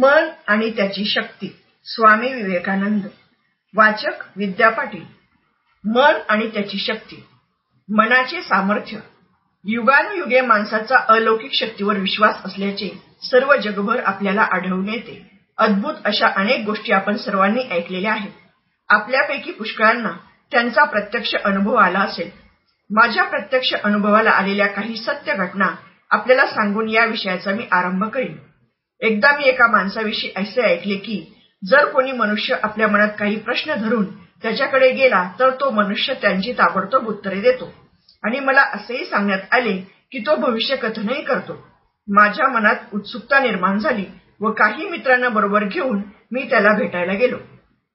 मन आणि त्याची शक्ती. स्वामी विवेकानंद. वाचक विद्या पाटील. मन आणि त्याची शक्ती. मनाचे सामर्थ्य. युगानुयुगे माणसाचा अलौकिक शक्तीवर विश्वास असल्याचे सर्व जगभर आपल्याला आढळून येते. अद्भुत अशा अनेक गोष्टी आपण सर्वांनी ऐकलेल्या आहेत. आपल्यापैकी पुष्कळांना त्यांचा प्रत्यक्ष अनुभव आला असेल. माझ्या प्रत्यक्ष अनुभवाला आलेल्या काही सत्य घटना आपल्याला सांगून या विषयाचा मी आरंभ करीन. एकदा मी एका माणसाविषयी असे ऐकले की जर कोणी मनुष्य आपल्या मनात काही प्रश्न धरून त्याच्याकडे गेला तर तो मनुष्य त्यांची ताबडतोब उत्तरे देतो. आणि मला असेही सांगण्यात आले की तो भविष्य कथनही करतो. माझ्या मनात उत्सुकता निर्माण झाली व काही मित्रांना बरोबर घेऊन मी त्याला भेटायला गेलो.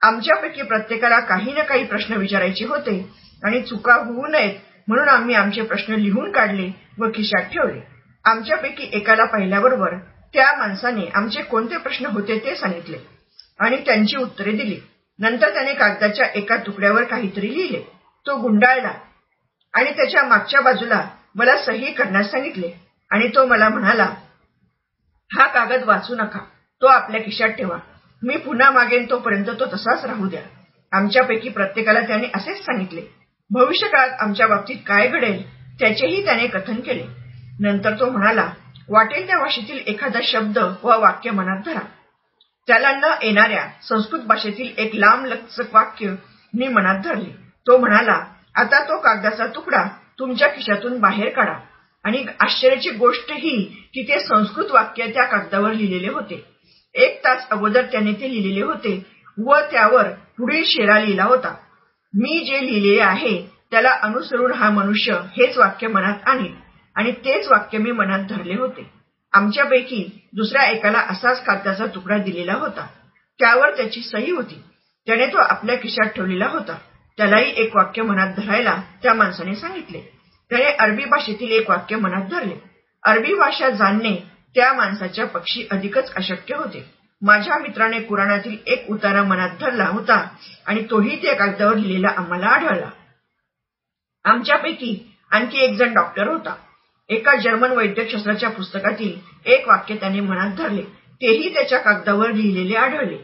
आमच्यापैकी प्रत्येकाला काही ना काही प्रश्न विचारायचे होते आणि चुका होऊ नयेत म्हणून आम्ही आमचे प्रश्न लिहून काढले व खिशात ठेवले. आमच्यापैकी एकाला पाहिल्याबरोबर त्या माणसाने आमचे कोणते प्रश्न होते ते सांगितले आणि त्यांची उत्तरे दिली. नंतर त्याने कागदाच्या एका तुकड्यावर काहीतरी लिहिले. तो गुंडाळला आणि त्याच्या मागच्या बाजूला मला सही करण्यास सांगितले. आणि तो मला म्हणाला हा कागद वाचू नका. तो आपल्या खिशात ठेवा. मी पुन्हा मागेन तोपर्यंत तो तसाच राहू द्या. आमच्यापैकी प्रत्येकाला त्याने असेच सांगितले. भविष्यकाळात आमच्या बाबतीत काय घडेल त्याचेही त्याने कथन केले. नंतर तो म्हणाला वाटेल त्या भाषेतील एखादा शब्द व वाक्य मनात धरा. त्याला न येणाऱ्या संस्कृत भाषेतील एक लांब लचक वाक्य मी मनात धरले. तो म्हणाला आता तो कागदाचा तुकडा तुमच्या खिशातून बाहेर काढा. आणि आश्चर्याची गोष्ट ही की ते संस्कृत वाक्य त्या कागदावर लिहिलेले होते. एक तास अगोदर त्याने ते लिहिलेले होते व त्यावर पुढील शेरा लिहिला होता. मी जे लिहिले आहे त्याला अनुसरून हा मनुष्य हेच वाक्य मनात आणेल. आणि तेच वाक्य मी मनात धरले होते. आमच्यापैकी दुसऱ्या एकाला असाच कागदाचा तुकडा दिलेला होता. त्यावर त्याची सही होती. त्याने तो आपल्या खिशात ठेवलेला होता. त्यालाही एक वाक्य मनात धरायला त्या माणसाने सांगितले. त्याने अरबी भाषेतील एक वाक्य मनात धरले. अरबी भाषा जाणणे त्या माणसाच्या पक्षी अधिकच अशक्य होते. माझ्या मित्राने कुराणातील एक उतारा मनात धरला होता आणि तोही त्या कागदावर लिहिलेला आम्हाला आढळला. आमच्यापैकी आणखी एक जण डॉक्टर होता. एका जर्मन वैद्यकशास्त्राच्या पुस्तकातील एक वाक्य त्याने मनात धरले. तेही त्याच्या कागदावर लिहिलेले आढळले.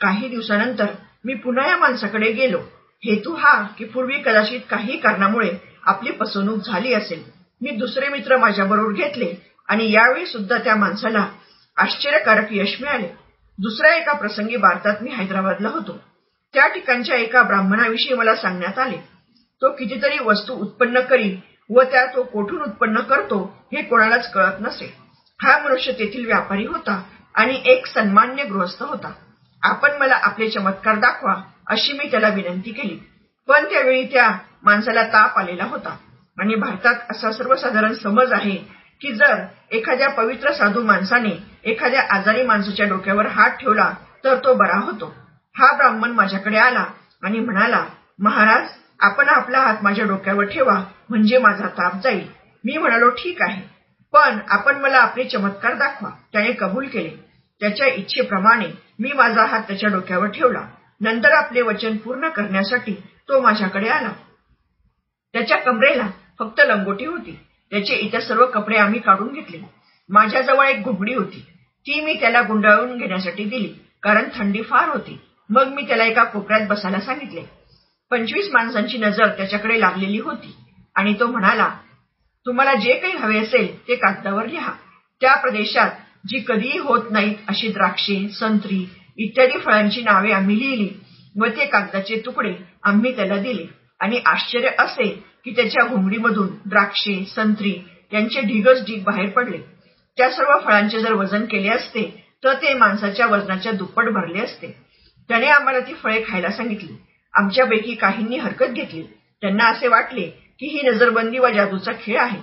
काही दिवसानंतर मी पुन्हा या माणसाकडे गेलो. हेतू हा की पूर्वी कदाचित काही कारणामुळे आपली फसवणूक झाली असेल. मी दुसरे मित्र माझ्याबरोबर घेतले आणि यावेळी सुद्धा त्या माणसाला आश्चर्यकारक यश मिळाले. दुसऱ्या एका प्रसंगी भारतात मी हैदराबादला होतो. त्या ठिकाणच्या एका ब्राह्मणाविषयी मला सांगण्यात आले. तो कितीतरी वस्तू उत्पन्न करी व त्या तो कोठून उत्पन्न करतो हे कोणालाच कळत नसे. हा मनुष्य तेथील व्यापारी होता आणि एक सन्मान्य गृहस्थ होता. आपण मला आपले चमत्कार दाखवा अशी मी त्याला विनंती केली. पण त्यावेळी त्या माणसाला ताप आलेला होता. आणि भारतात असा सर्वसाधारण समज आहे की जर एखाद्या पवित्र साधू माणसाने एखाद्या आजारी माणसाच्या डोक्यावर हात ठेवला तर तो बरा होतो. हा ब्राह्मण माझ्याकडे आला आणि म्हणाला महाराज आपण आपला हात माझ्या डोक्यावर ठेवा म्हणजे माझा ताप जाईल. मी म्हणालो ठीक आहे. पण आपण मला आपले चमत्कार दाखवा. त्याने कबूल केले. त्याच्या इच्छेप्रमाणे मी माझा हात त्याच्या डोक्यावर ठेवला. नंतर आपले वचन पूर्ण करण्यासाठी तो माझ्याकडे आला. त्याच्या कमरेला फक्त लंगोटी होती. त्याचे इतर सर्व कपडे आम्ही काढून घेतले. माझ्याजवळ एक घुबडी होती. ती मी त्याला गुंडाळून घेण्यासाठी दिली कारण थंडी फार होती. मग मी त्याला एका कोपऱ्यात बसायला सांगितले. पंचवीस माणसांची नजर त्याच्याकडे लागलेली होती. आणि तो म्हणाला तुम्हाला जे काही हवे असेल ते कागदावर लिहा. त्या प्रदेशात जी कधीही होत नाहीत अशी द्राक्षे संत्री इत्यादी फळांची नावे आम्ही लिहिली व ते कागदाचे तुकडे आम्ही त्याला दिले. आणि आश्चर्य असे की त्याच्या घोंगडीमधून द्राक्षे संत्री यांचे ढिगच ढीग बाहेर पडले. त्या सर्व फळांचे जर वजन केले असते तर ते माणसाच्या वजनाच्या दुप्पट भरले असते. त्याने आम्हाला ती फळे खायला सांगितली. आमच्यापैकी काहींनी हरकत घेतली. त्यांना असे वाटले की ही नजरबंदी व जादूचा खेळ आहे.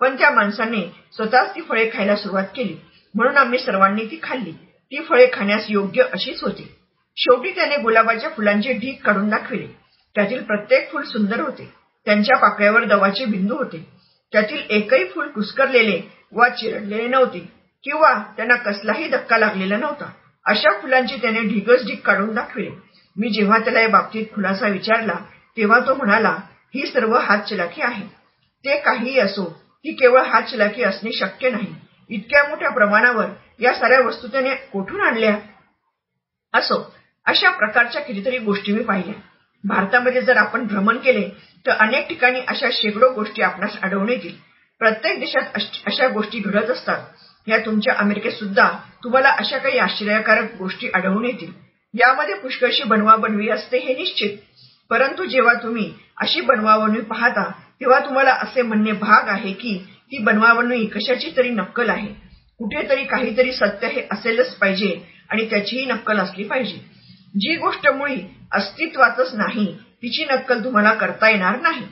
पण त्या माणसाने स्वतःच ती फळे खायला सुरुवात केली. म्हणून आम्ही सर्वांनी ती खाल्ली. ती फळे खाण्यास योग्य अशीच होती. शेवटी त्याने गुलाबाच्या फुलांचे ढीक काढून दाखविले. त्यातील प्रत्येक फुल सुंदर होते. त्यांच्या पाकळ्यावर दवाचे बिंदू होते. त्यातील एकही फुल कुस्करलेले वा चिरडलेले नव्हते किंवा त्यांना कसलाही धक्का लागलेला नव्हता. अशा फुलांची त्याने ढिगच ढीग काढून दाखविले. मी जेव्हा त्याला या बाबतीत खुलासा विचारला तेव्हा तो म्हणाला ही सर्व हातचलाखी आहे. ते काहीही असो ही केवळ हातचलाखी असणे शक्य नाही. इतक्या मोठ्या प्रमाणावर या साऱ्या वस्तू त्याने कोठून आणल्या? असो अशा प्रकारच्या कितीतरी गोष्टी मी पाहिल्या. भारतामध्ये जर आपण भ्रमण केले तर अनेक ठिकाणी अशा शेकडो गोष्टी आपणास आढळून येतील. प्रत्येक देशात अशा गोष्टी घडत असतात. या तुमच्या अमेरिकेत सुद्धा तुम्हाला अशा काही आश्चर्यकारक गोष्टी आढळून येतील. यामध्ये पुष्कळशी बनवाबनवी असते हे निश्चित. परंतु जेव्हा तुम्ही अशी बनवाबनवी पाहता तेव्हा तुम्हाला असे म्हणणे भाग आहे की ती बनवाबनवी कशाची तरी नक्कल आहे. कुठेतरी काहीतरी सत्य हे असेलच पाहिजे आणि त्याचीही नक्कल असली पाहिजे. जी गोष्ट मुळी अस्तित्वातच नाही तिची नक्कल तुम्हाला करता येणार नाही.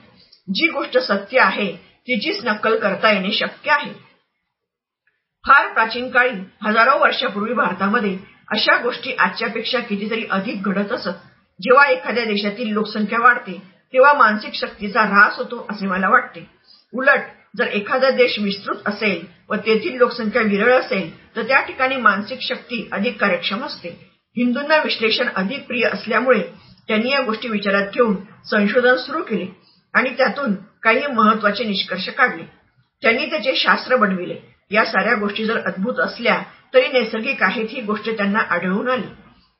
जी गोष्ट सत्य आहे तिचीच नक्कल करता येणे शक्य आहे. फार प्राचीन काळी हजारो वर्षापूर्वी भारतामध्ये अशा गोष्टी आजच्यापेक्षा कितीतरी अधिक घडत असत. जेव्हा एखाद्या देशातील लोकसंख्या वाढते तेव्हा मानसिक शक्तीचा ऱ्हास होतो असे मला वाटते. उलट जर एखादा देश विस्तृत असेल व तेथील लोकसंख्या विरळ असेल तर त्या ठिकाणी मानसिक शक्ती अधिक कार्यक्षम असते. हिंदूंना विश्लेषण अधिक प्रिय असल्यामुळे त्यांनी या गोष्टी विचारात घेऊन संशोधन सुरू केले आणि त्यातून काही महत्त्वाचे निष्कर्ष काढले. त्यांनी त्याचे शास्त्र बनविले. या साऱ्या गोष्टी जर अद्भुत असल्या तरी नैसर्गिक आहेत ही गोष्ट त्यांना आढळून आली.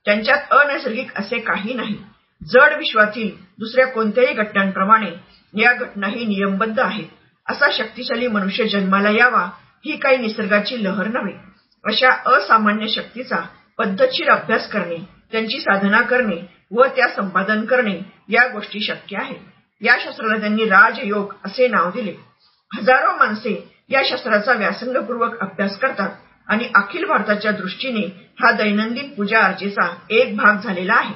त्यांच्यात अनैसर्गिक असे काही नाही. जड विश्वातील दुसऱ्या कोणत्याही घटनांप्रमाणे या घटनाही नियमबद्ध आहेत. असा शक्तिशाली मनुष्य जन्माला यावा ही काही निसर्गाची लहर नव्हे. अशा असामान्य शक्तीचा पद्धतशीर अभ्यास करणे त्यांची साधना करणे व त्या संपादन करणे या गोष्टी शक्य आहेत. या शास्त्राला त्यांनी राजयोग असे नाव दिले. हजारो माणसे या शास्त्राचा व्यासंगपूर्वक अभ्यास करतात. आणि अखिल भारताच्या दृष्टीने हा दैनंदिन पूजा अर्चेचा एक भाग झालेला आहे.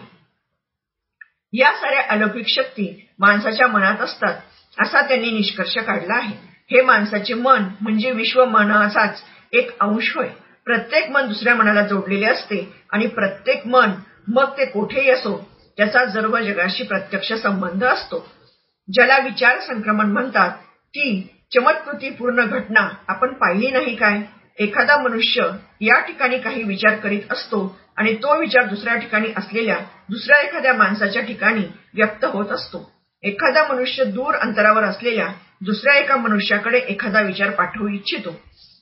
या साऱ्या अलौकिक शक्ती माणसाच्या मनात असतात असा त्यांनी निष्कर्ष काढला आहे. हे माणसाचे मन म्हणजे विश्व मनाचाच एक अंश होय. प्रत्येक मन दुसऱ्या मनाला जोडलेले असते आणि प्रत्येक मन मग ते कोठेही असो त्याचा सर्व जगाशी प्रत्यक्ष संबंध असतो. ज्याला विचार संक्रमण म्हणतात ती चमत्कृतीपूर्ण घटना आपण पाहिली नाही काय? एखादा मनुष्य या ठिकाणी काही विचार करीत असतो आणि तो विचार दुसऱ्या ठिकाणी असलेल्या दुसऱ्या एखाद्या माणसाच्या ठिकाणी व्यक्त होत असतो. एखादा मनुष्य दूर अंतरावर असलेल्या दुसऱ्या एका मनुष्याकडे एखादा विचार पाठवू इच्छितो.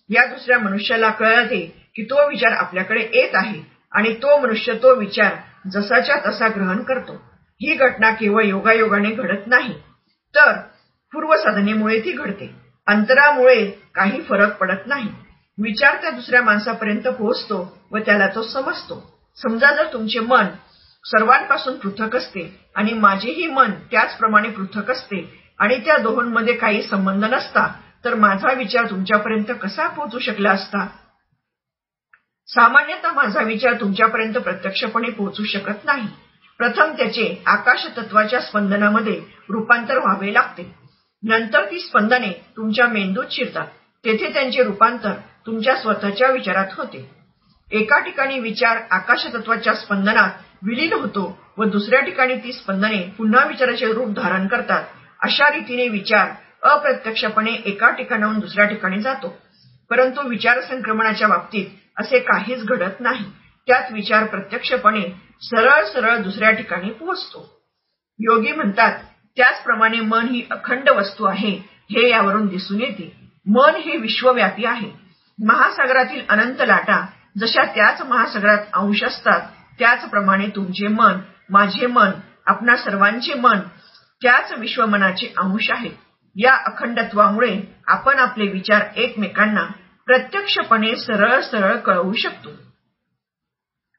या दुसऱ्या मनुष्याला कळते की तो विचार आपल्याकडे येत आहे आणि तो मनुष्य तो विचार जसाच्या तसा ग्रहण करतो. ही घटना केवळ योगायोगाने घडत नाही तर पूर्वसाधनेमुळे ती घडते. अंतरामुळे काही फरक पडत नाही. विचार त्या दुसऱ्या माणसापर्यंत पोहोचतो व त्याला तो समजतो. समजा जर तुमचे मन सर्वांपासून पृथक असते आणि माझेही मन त्याचप्रमाणे पृथक असते आणि त्या दोहोंमध्ये काही संबंध नसता तर माझा विचार तुमच्यापर्यंत कसा पोहोचू शकला असता? सामान्यतः माझा विचार तुमच्यापर्यंत प्रत्यक्षपणे पोहोचू शकत नाही. प्रथम त्याचे आकाश तत्वाच्या स्पंदनामध्ये रूपांतर व्हावे लागते. नंतर ती स्पंदने तुमच्या मेंदूत शिरतात. तेथे त्यांचे रूपांतर तुमच्या स्वतःच्या विचारात होते. एका ठिकाणी विचार आकाशतत्वाच्या स्पंदनात विलीन होतो व दुसऱ्या ठिकाणी ती स्पंदने पुन्हा विचाराचे रूप धारण करतात. अशा रीतीने विचार अप्रत्यक्षपणे एका ठिकाणाहून दुसऱ्या ठिकाणी जातो. परंतु विचार संक्रमणाच्या बाबतीत असे काहीच घडत नाही. त्यात विचार प्रत्यक्षपणे सरळ सरळ दुसऱ्या ठिकाणी पोहोचतो. योगी म्हणतात त्याचप्रमाणे मन ही अखंड वस्तू आहे हे यावरून दिसून येते. मन हे विश्वव्यापी आहे. महासागरातील अनंत लाटा जशा त्याच महासागरात अंश असतात त्याचप्रमाणे तुमचे मन माझे मन आपणा सर्वांचे मन त्याच विश्वमनाचे अंश आहेत. या अखंडत्वामुळे आपण आपले विचार एकमेकांना प्रत्यक्षपणे सरळ सरळ कळवू शकतो.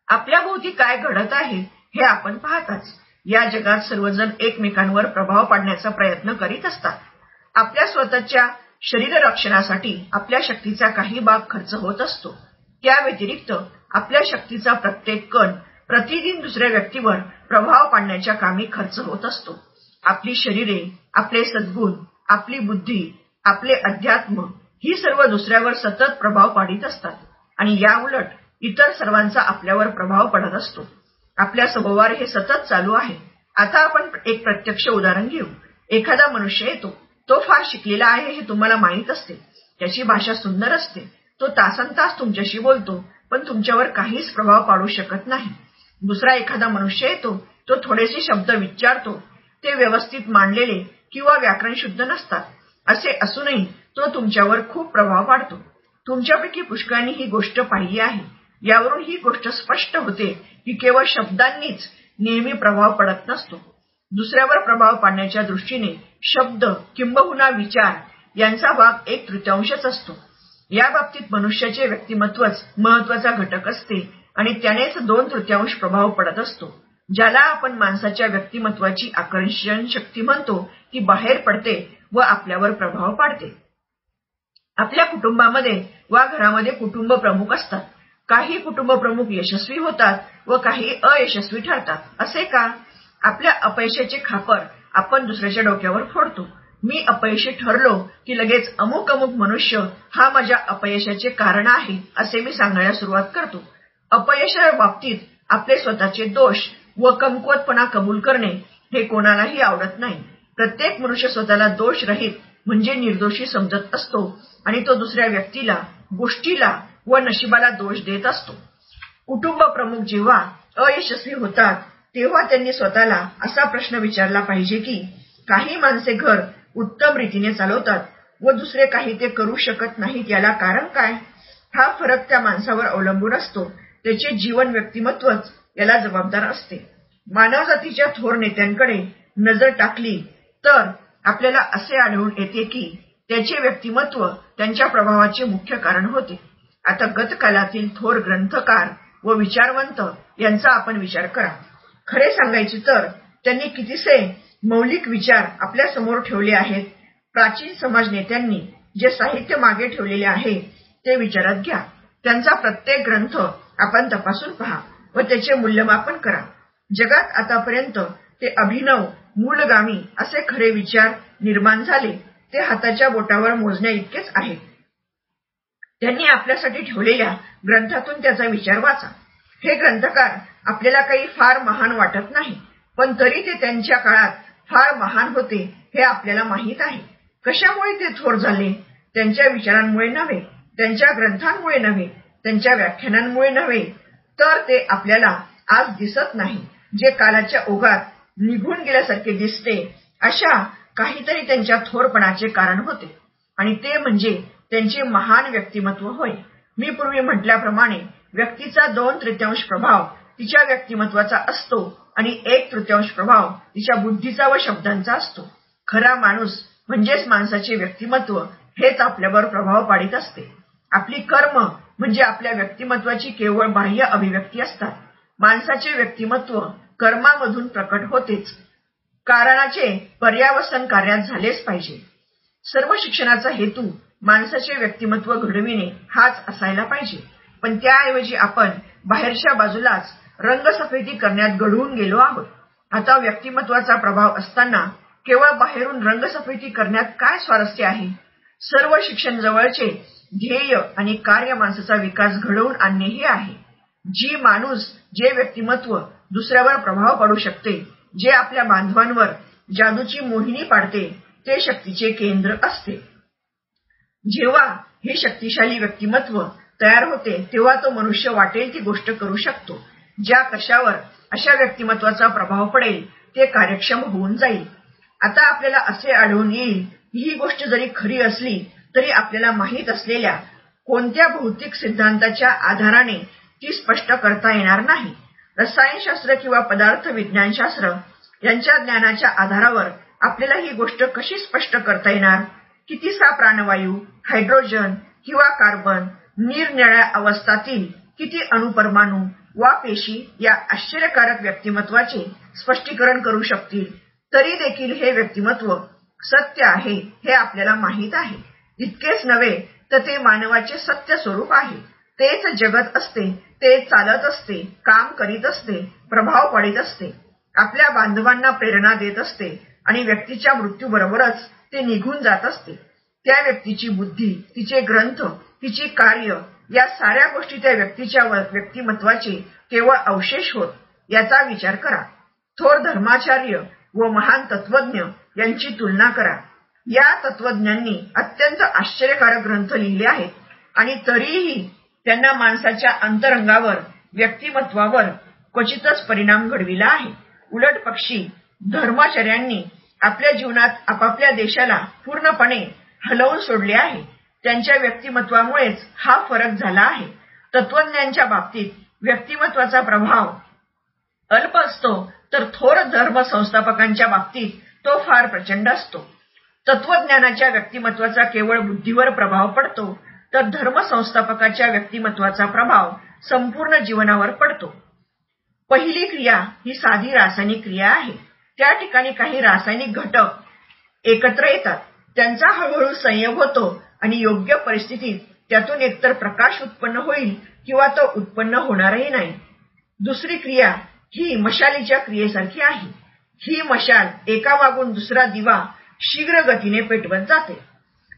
आपल्या भोवती काय घडत आहे हे आपण पाहताच. या जगात सर्वजण एकमेकांवर प्रभाव पाडण्याचा प्रयत्न करीत असतात. आपल्या स्वतःच्या शरीर रक्षणासाठी आपल्या शक्तीचा काही भाग खर्च होत असतो. त्या व्यतिरिक्त आपल्या शक्तीचा प्रत्येक कण प्रतिदिन दुसऱ्या व्यक्तीवर प्रभाव पाडण्याच्या कामी खर्च होत असतो. आपली शरीरे आपले सद्गुण आपली बुद्धी आपले अध्यात्म ही सर्व दुसऱ्यावर सतत प्रभाव पाडित असतात आणि याउलट इतर सर्वांचा आपल्यावर प्रभाव पडत असतो. आपल्या सभोवार हे सतत चालू आहे. आता आपण एक प्रत्यक्ष उदाहरण घेऊ. एखादा मनुष्य येतो. तो फार शिकलेला आहे हे तुम्हाला माहीत असते. त्याची भाषा सुंदर असते. तो तासन तास तुमच्याशी बोलतो पण तुमच्यावर काहीच प्रभाव पाडू शकत नाही. दुसरा एखादा मनुष्य येतो तो थोडेसे शब्द विचारतो. ते व्यवस्थित मांडलेले किंवा व्याकरण शुद्ध नसतात. असे असूनही तो तुमच्यावर खूप प्रभाव पाडतो. तुमच्यापैकी पुष्कळांनी ही गोष्ट पाहिली आहे. यावरून ही गोष्ट स्पष्ट होते की केवळ शब्दांनीच नेहमी प्रभाव पडत नसतो. दुसऱ्यावर प्रभाव पाडण्याच्या दृष्टीने शब्द किंबहुना विचार यांचा भाग एक तृतीयांशच असतो. या बाबतीत मनुष्याचे व्यक्तिमत्वच महत्त्वाचा घटक असते आणि त्यानेच दोन तृतीयांश प्रभाव पडत असतो. ज्याला आपण माणसाच्या व्यक्तिमत्वाची आकर्षण शक्ती म्हणतो ती बाहेर पडते व आपल्यावर प्रभाव पाडते. आपल्या कुटुंबामध्ये वा घरामध्ये कुटुंब प्रमुख असतात. काही कुटुंब प्रमुख यशस्वी होतात व काही अयशस्वी ठरतात. असे का? आपल्या अपयशाचे खापर आपण दुसऱ्याच्या डोक्यावर फोडतो. मी अपयशी ठरलो की लगेच अमुक अमुक मनुष्य हा माझ्या अपयशाचे कारण आहे असे मी सांगायला सुरुवात करतो. अपयशा बाबतीत आपले स्वतःचे दोष व कमकुवतपणा कबूल करणे हे कोणालाही आवडत नाही. प्रत्येक मनुष्य स्वतःला दोष रहित म्हणजे निर्दोषी समजत असतो आणि तो दुसऱ्या व्यक्तीला गोष्टीला व नशिबाला दोष देत असतो. कुटुंब प्रमुख जेव्हा अयशस्वी होतात तेव्हा त्यांनी स्वतःला असा प्रश्न विचारला पाहिजे की काही माणसे घर उत्तम रीतीने चालवतात व दुसरे काही ते करू शकत नाहीत याला कारण काय? हा फरक त्या माणसावर अवलंबून असतो. त्याचे जीवन व्यक्तिमत्वच याला जबाबदार असते. मानवजातीच्या थोर नेत्यांकडे नजर टाकली तर आपल्याला असे आढळून येते की त्याचे व्यक्तिमत्व त्यांच्या प्रभावाचे मुख्य कारण होते. आता गतकालातील थोर ग्रंथकार व विचारवंत यांचा आपण विचार करा. खरे सांगायचे तर त्यांनी कितीसे मौलिक विचार आपल्यासमोर ठेवले आहेत. प्राचीन समाज नेत्यांनी जे साहित्य मागे ठेवलेले आहे ते विचारात घ्या. त्यांचा प्रत्येक ग्रंथ आपण तपासून पहा व त्याचे मूल्यमापन करा. जगात आतापर्यंत ते अभिनव मूलगामी असे खरे विचार निर्माण झाले ते हाताच्या बोटावर मोजण्या इतकेच आहेत. त्यांनी आपल्यासाठी ठेवलेल्या ग्रंथातून त्याचा विचार वाचा. हे ग्रंथकार आपल्याला काही फार महान वाटत नाही पण तरी ते त्यांच्या काळात फार महान होते हे आपल्याला माहीत आहे. कशामुळे ते थोर झाले? त्यांच्या विचारांमुळे नव्हे त्यांच्या ग्रंथांमुळे नव्हे त्यांच्या व्याख्यानांमुळे नव्हे. तर ते आपल्याला आज दिसत नाही जे कालाच्या ओघात निघून गेल्यासारखे दिसते अशा काहीतरी त्यांच्या थोरपणाचे कारण होते. आणि ते म्हणजे त्यांचे महान व्यक्तिमत्व होय. मी पूर्वी म्हटल्याप्रमाणे व्यक्तीचा दोन तृतीयांश प्रभाव तिच्या व्यक्तिमत्वाचा असतो आणि एक तृतीयांश प्रभाव तिच्या बुद्धीचा व शब्दांचा असतो. खरा माणूस म्हणजेच माणसाचे व्यक्तिमत्व हेच आपल्यावर प्रभाव पाडित असते. आपली कर्म म्हणजे आपल्या व्यक्तिमत्वाची केवळ बाह्य अभिव्यक्ती असतात. माणसाचे व्यक्तिमत्व कर्मामधून प्रकट होतेच. कारणाचे पर्यावसन कार्यात झालेच पाहिजे. सर्व शिक्षणाचा हेतू माणसाचे व्यक्तिमत्व घडविणे हाच असायला पाहिजे. पण त्याऐवजी आपण बाहेरच्या बाजूलाच रंगसफेदी करण्यात घडवून गेलो आहोत. आता व्यक्तिमत्वाचा प्रभाव असताना केवळ बाहेरून रंगसफेदी करण्यात काय स्वारस्य आहे? सर्व शिक्षण जवळचे ध्येय आणि कार्य माणसाचा विकास घडवून आणणे हे आहे. जी माणूस जे व्यक्तिमत्व दुसऱ्यावर प्रभाव पडू शकते जे आपल्या बांधवांवर जादूची मोहिनी पाडते ते शक्तीचे केंद्र असते. जेव्हा हे शक्तिशाली व्यक्तिमत्व तयार होते तेव्हा तो मनुष्य वाटेल ती गोष्ट करू शकतो. ज्या कशावर अशा व्यक्तिमत्वाचा प्रभाव पडेल ते कार्यक्षम होऊन जाईल. आता आपल्याला असे आढळून येईल ही गोष्ट जरी खरी असली तरी आपल्याला माहीत असलेल्या कोणत्या भौतिक सिद्धांताच्या आधाराने ती स्पष्ट करता येणार नाही. रसायनशास्त्र किंवा पदार्थ विज्ञानशास्त्र यांच्या ज्ञानाच्या आधारावर आपल्याला ही गोष्ट कशी स्पष्ट करता येणार? कितीसा प्राणवायू हायड्रोजन किंवा कार्बन निरनिळ्या अवस्थातील किती अणुपरमाणू वा पेशी या आश्चर्यकारक व्यक्तिमत्वाचे स्पष्टीकरण करू शकतील तरी देखील हे व्यक्तिमत्व सत्य आहे हे आपल्याला माहीत आहे. इतकेच नव्हे तर ते मानवाचे सत्य स्वरूप आहे. तेच जगत असते ते चालत असते काम करीत असते प्रभाव पाडित असते. आपल्या बांधवांना प्रेरणा देत असते आणि व्यक्तीच्या मृत्यूबरोबरच ते निघून जात असते. त्या व्यक्तीची बुद्धी तिचे ग्रंथ तिची कार्य या साऱ्या गोष्टी त्या व्यक्तीच्या व्यक्तिमत्वाचे केवळ अवशेष होत याचा विचार करा. थोर धर्माचार्य व महान तत्वज्ञ यांची तुलना करा. या तत्वज्ञांनी अत्यंत आश्चर्यकारक ग्रंथ लिहिले आहेत आणि तरीही त्यांना माणसाच्या अंतरंगावर व्यक्तिमत्वावर क्वचितच परिणाम घडविला आहे. उलट पक्षी धर्माचार्यांनी आपल्या जीवनात आपापल्या देशाला पूर्णपणे हलवून सोडले आहे. त्यांच्या व्यक्तिमत्वामुळेच हा फरक झाला आहे. तत्वज्ञांच्या बाबतीत व्यक्तिमत्वाचा प्रभाव अल्प असतो तर थोर धर्म संस्थापकांच्या बाबतीत तो फार प्रचंड असतो. तत्वज्ञानाच्या व्यक्तिमत्वाचा केवळ बुद्धीवर प्रभाव पडतो तर धर्म संस्थापकाच्या व्यक्तिमत्वाचा प्रभाव संपूर्ण जीवनावर पडतो. पहिली क्रिया ही साधी रासायनिक क्रिया आहे. त्या ठिकाणी काही रासायनिक घटक एकत्र येतात. त्यांचा हळूहळू संयोग होतो. आणि योग्य परिस्थितीत त्यातून एकतर प्रकाश उत्पन्न होईल किंवा तो उत्पन्न होणारही नाही. दुसरी क्रिया ही मशालीच्या क्रियेसारखी आहे. ही मशाल एका मागून दुसरा दिवा शीघ्र गतीने पेटवत जाते.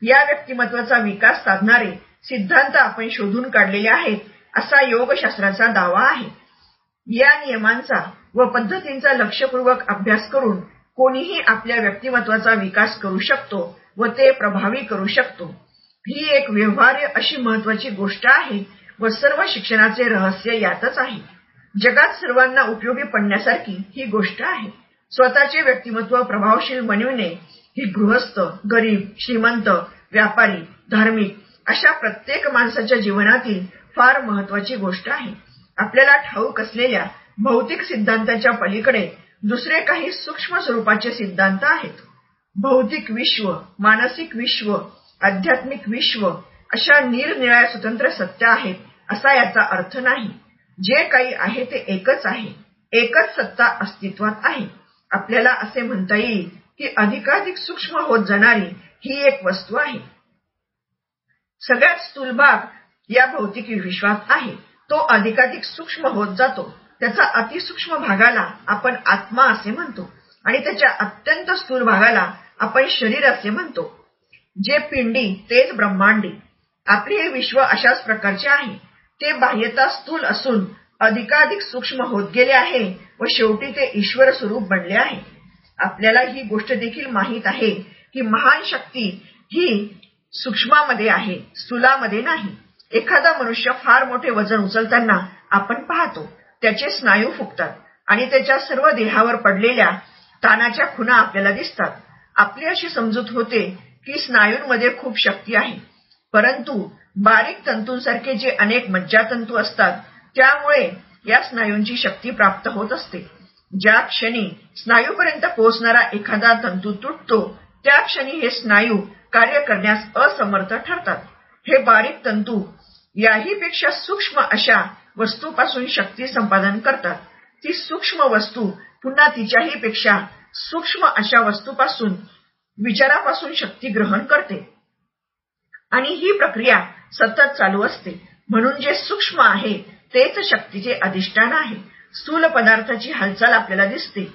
या व्यक्तिमत्वाचा विकास साधणारे सिद्धांत आपण शोधून काढलेले आहेत असा योगशास्त्राचा दावा आहे. या नियमांचा व पद्धतींचा लक्षपूर्वक अभ्यास करून कोणीही आपल्या व्यक्तिमत्वाचा विकास करू शकतो व ते प्रभावी करू शकतो. ही एक व्यवहार्य अशी महत्वाची गोष्ट आहे व सर्व शिक्षणाचे रहस्य यातच आहे. जगात सर्वांना उपयोगी पडण्यासारखी ही गोष्ट आहे. स्वतःचे व्यक्तिमत्व प्रभावशील बनविणे ही गृहस्थ गरीब श्रीमंत व्यापारी धार्मिक अशा प्रत्येक माणसाच्या जीवनातील फार महत्वाची गोष्ट आहे. आपल्याला ठाऊक असलेल्या भौतिक सिद्धांताच्या पलीकडे दुसरे काही सूक्ष्म स्वरूपाचे सिद्धांत आहेत. भौतिक विश्व मानसिक विश्व आध्यात्मिक विश्व अशा निरनिराळ्या स्वतंत्र सत्य आहेत असा याचा अर्थ नाही. जे काही आहे ते एकच आहे. एकच सत्ता अस्तित्वात आहे. आपल्याला असे म्हणता येईल की अधिकाधिक सूक्ष्म होत जाणारी ही एक वस्तू आहे. सगळ्यात स्थूल भाग या भौतिक विश्वात आहे. तो अधिकाधिक सूक्ष्म होत जातो. त्याचा अतिसूक्ष्म भागाला आपण आत्मा असे म्हणतो आणि त्याच्या अत्यंत स्थूल भागाला आपण शरीर असे म्हणतो. जे पिंडी तेच ब्रह्मांडी. आपले हे विश्व अशाच प्रकारचे आहे. ते बाह्यता स्थूल असून अधिकाधिक सूक्ष्म होत गेले आहे व शेवटी ते ईश्वर स्वरूप बनले आहे. आपल्याला ही गोष्ट देखील माहीत आहे की महान शक्ती ही सूक्ष्मामध्ये आहे स्थूलामध्ये नाही. एखादा मनुष्य फार मोठे वजन उचलताना आपण पाहतो त्याचे स्नायू फुगतात आणि त्याच्या सर्व देहावर पडलेल्या तानाच्या खुणा आपल्याला दिसतात. आपली अशी समजूत होते की स्नायूंमध्ये खूप शक्ती आहे. परंतु बारीक तंतूंसारखे जे अनेक मज्जातंतू असतात त्यामुळे या स्नायूंची शक्ती प्राप्त होत असते. ज्या क्षणी स्नायूपर्यंत पोहोचणारा एखादा तंतू तुटतो त्या क्षणी हे स्नायू कार्य करण्यास असमर्थ ठरतात. हे बारीक तंतू याही पेक्षा सूक्ष्म अशा वस्तूपासून शक्ती संपादन करतात. ती सूक्ष्म वस्तू पुन्हा तिच्याही पेक्षा सूक्ष्म अशा वस्तूपासून विचारापासून शक्ती ग्रहण करते. आणि ही प्रक्रिया सतत चालू असते. म्हणून जे सूक्ष्म आहे तेच शक्तीचे अधिष्ठान आहे. स्थूल पदार्थाची हालचाल आपल्याला दिसते.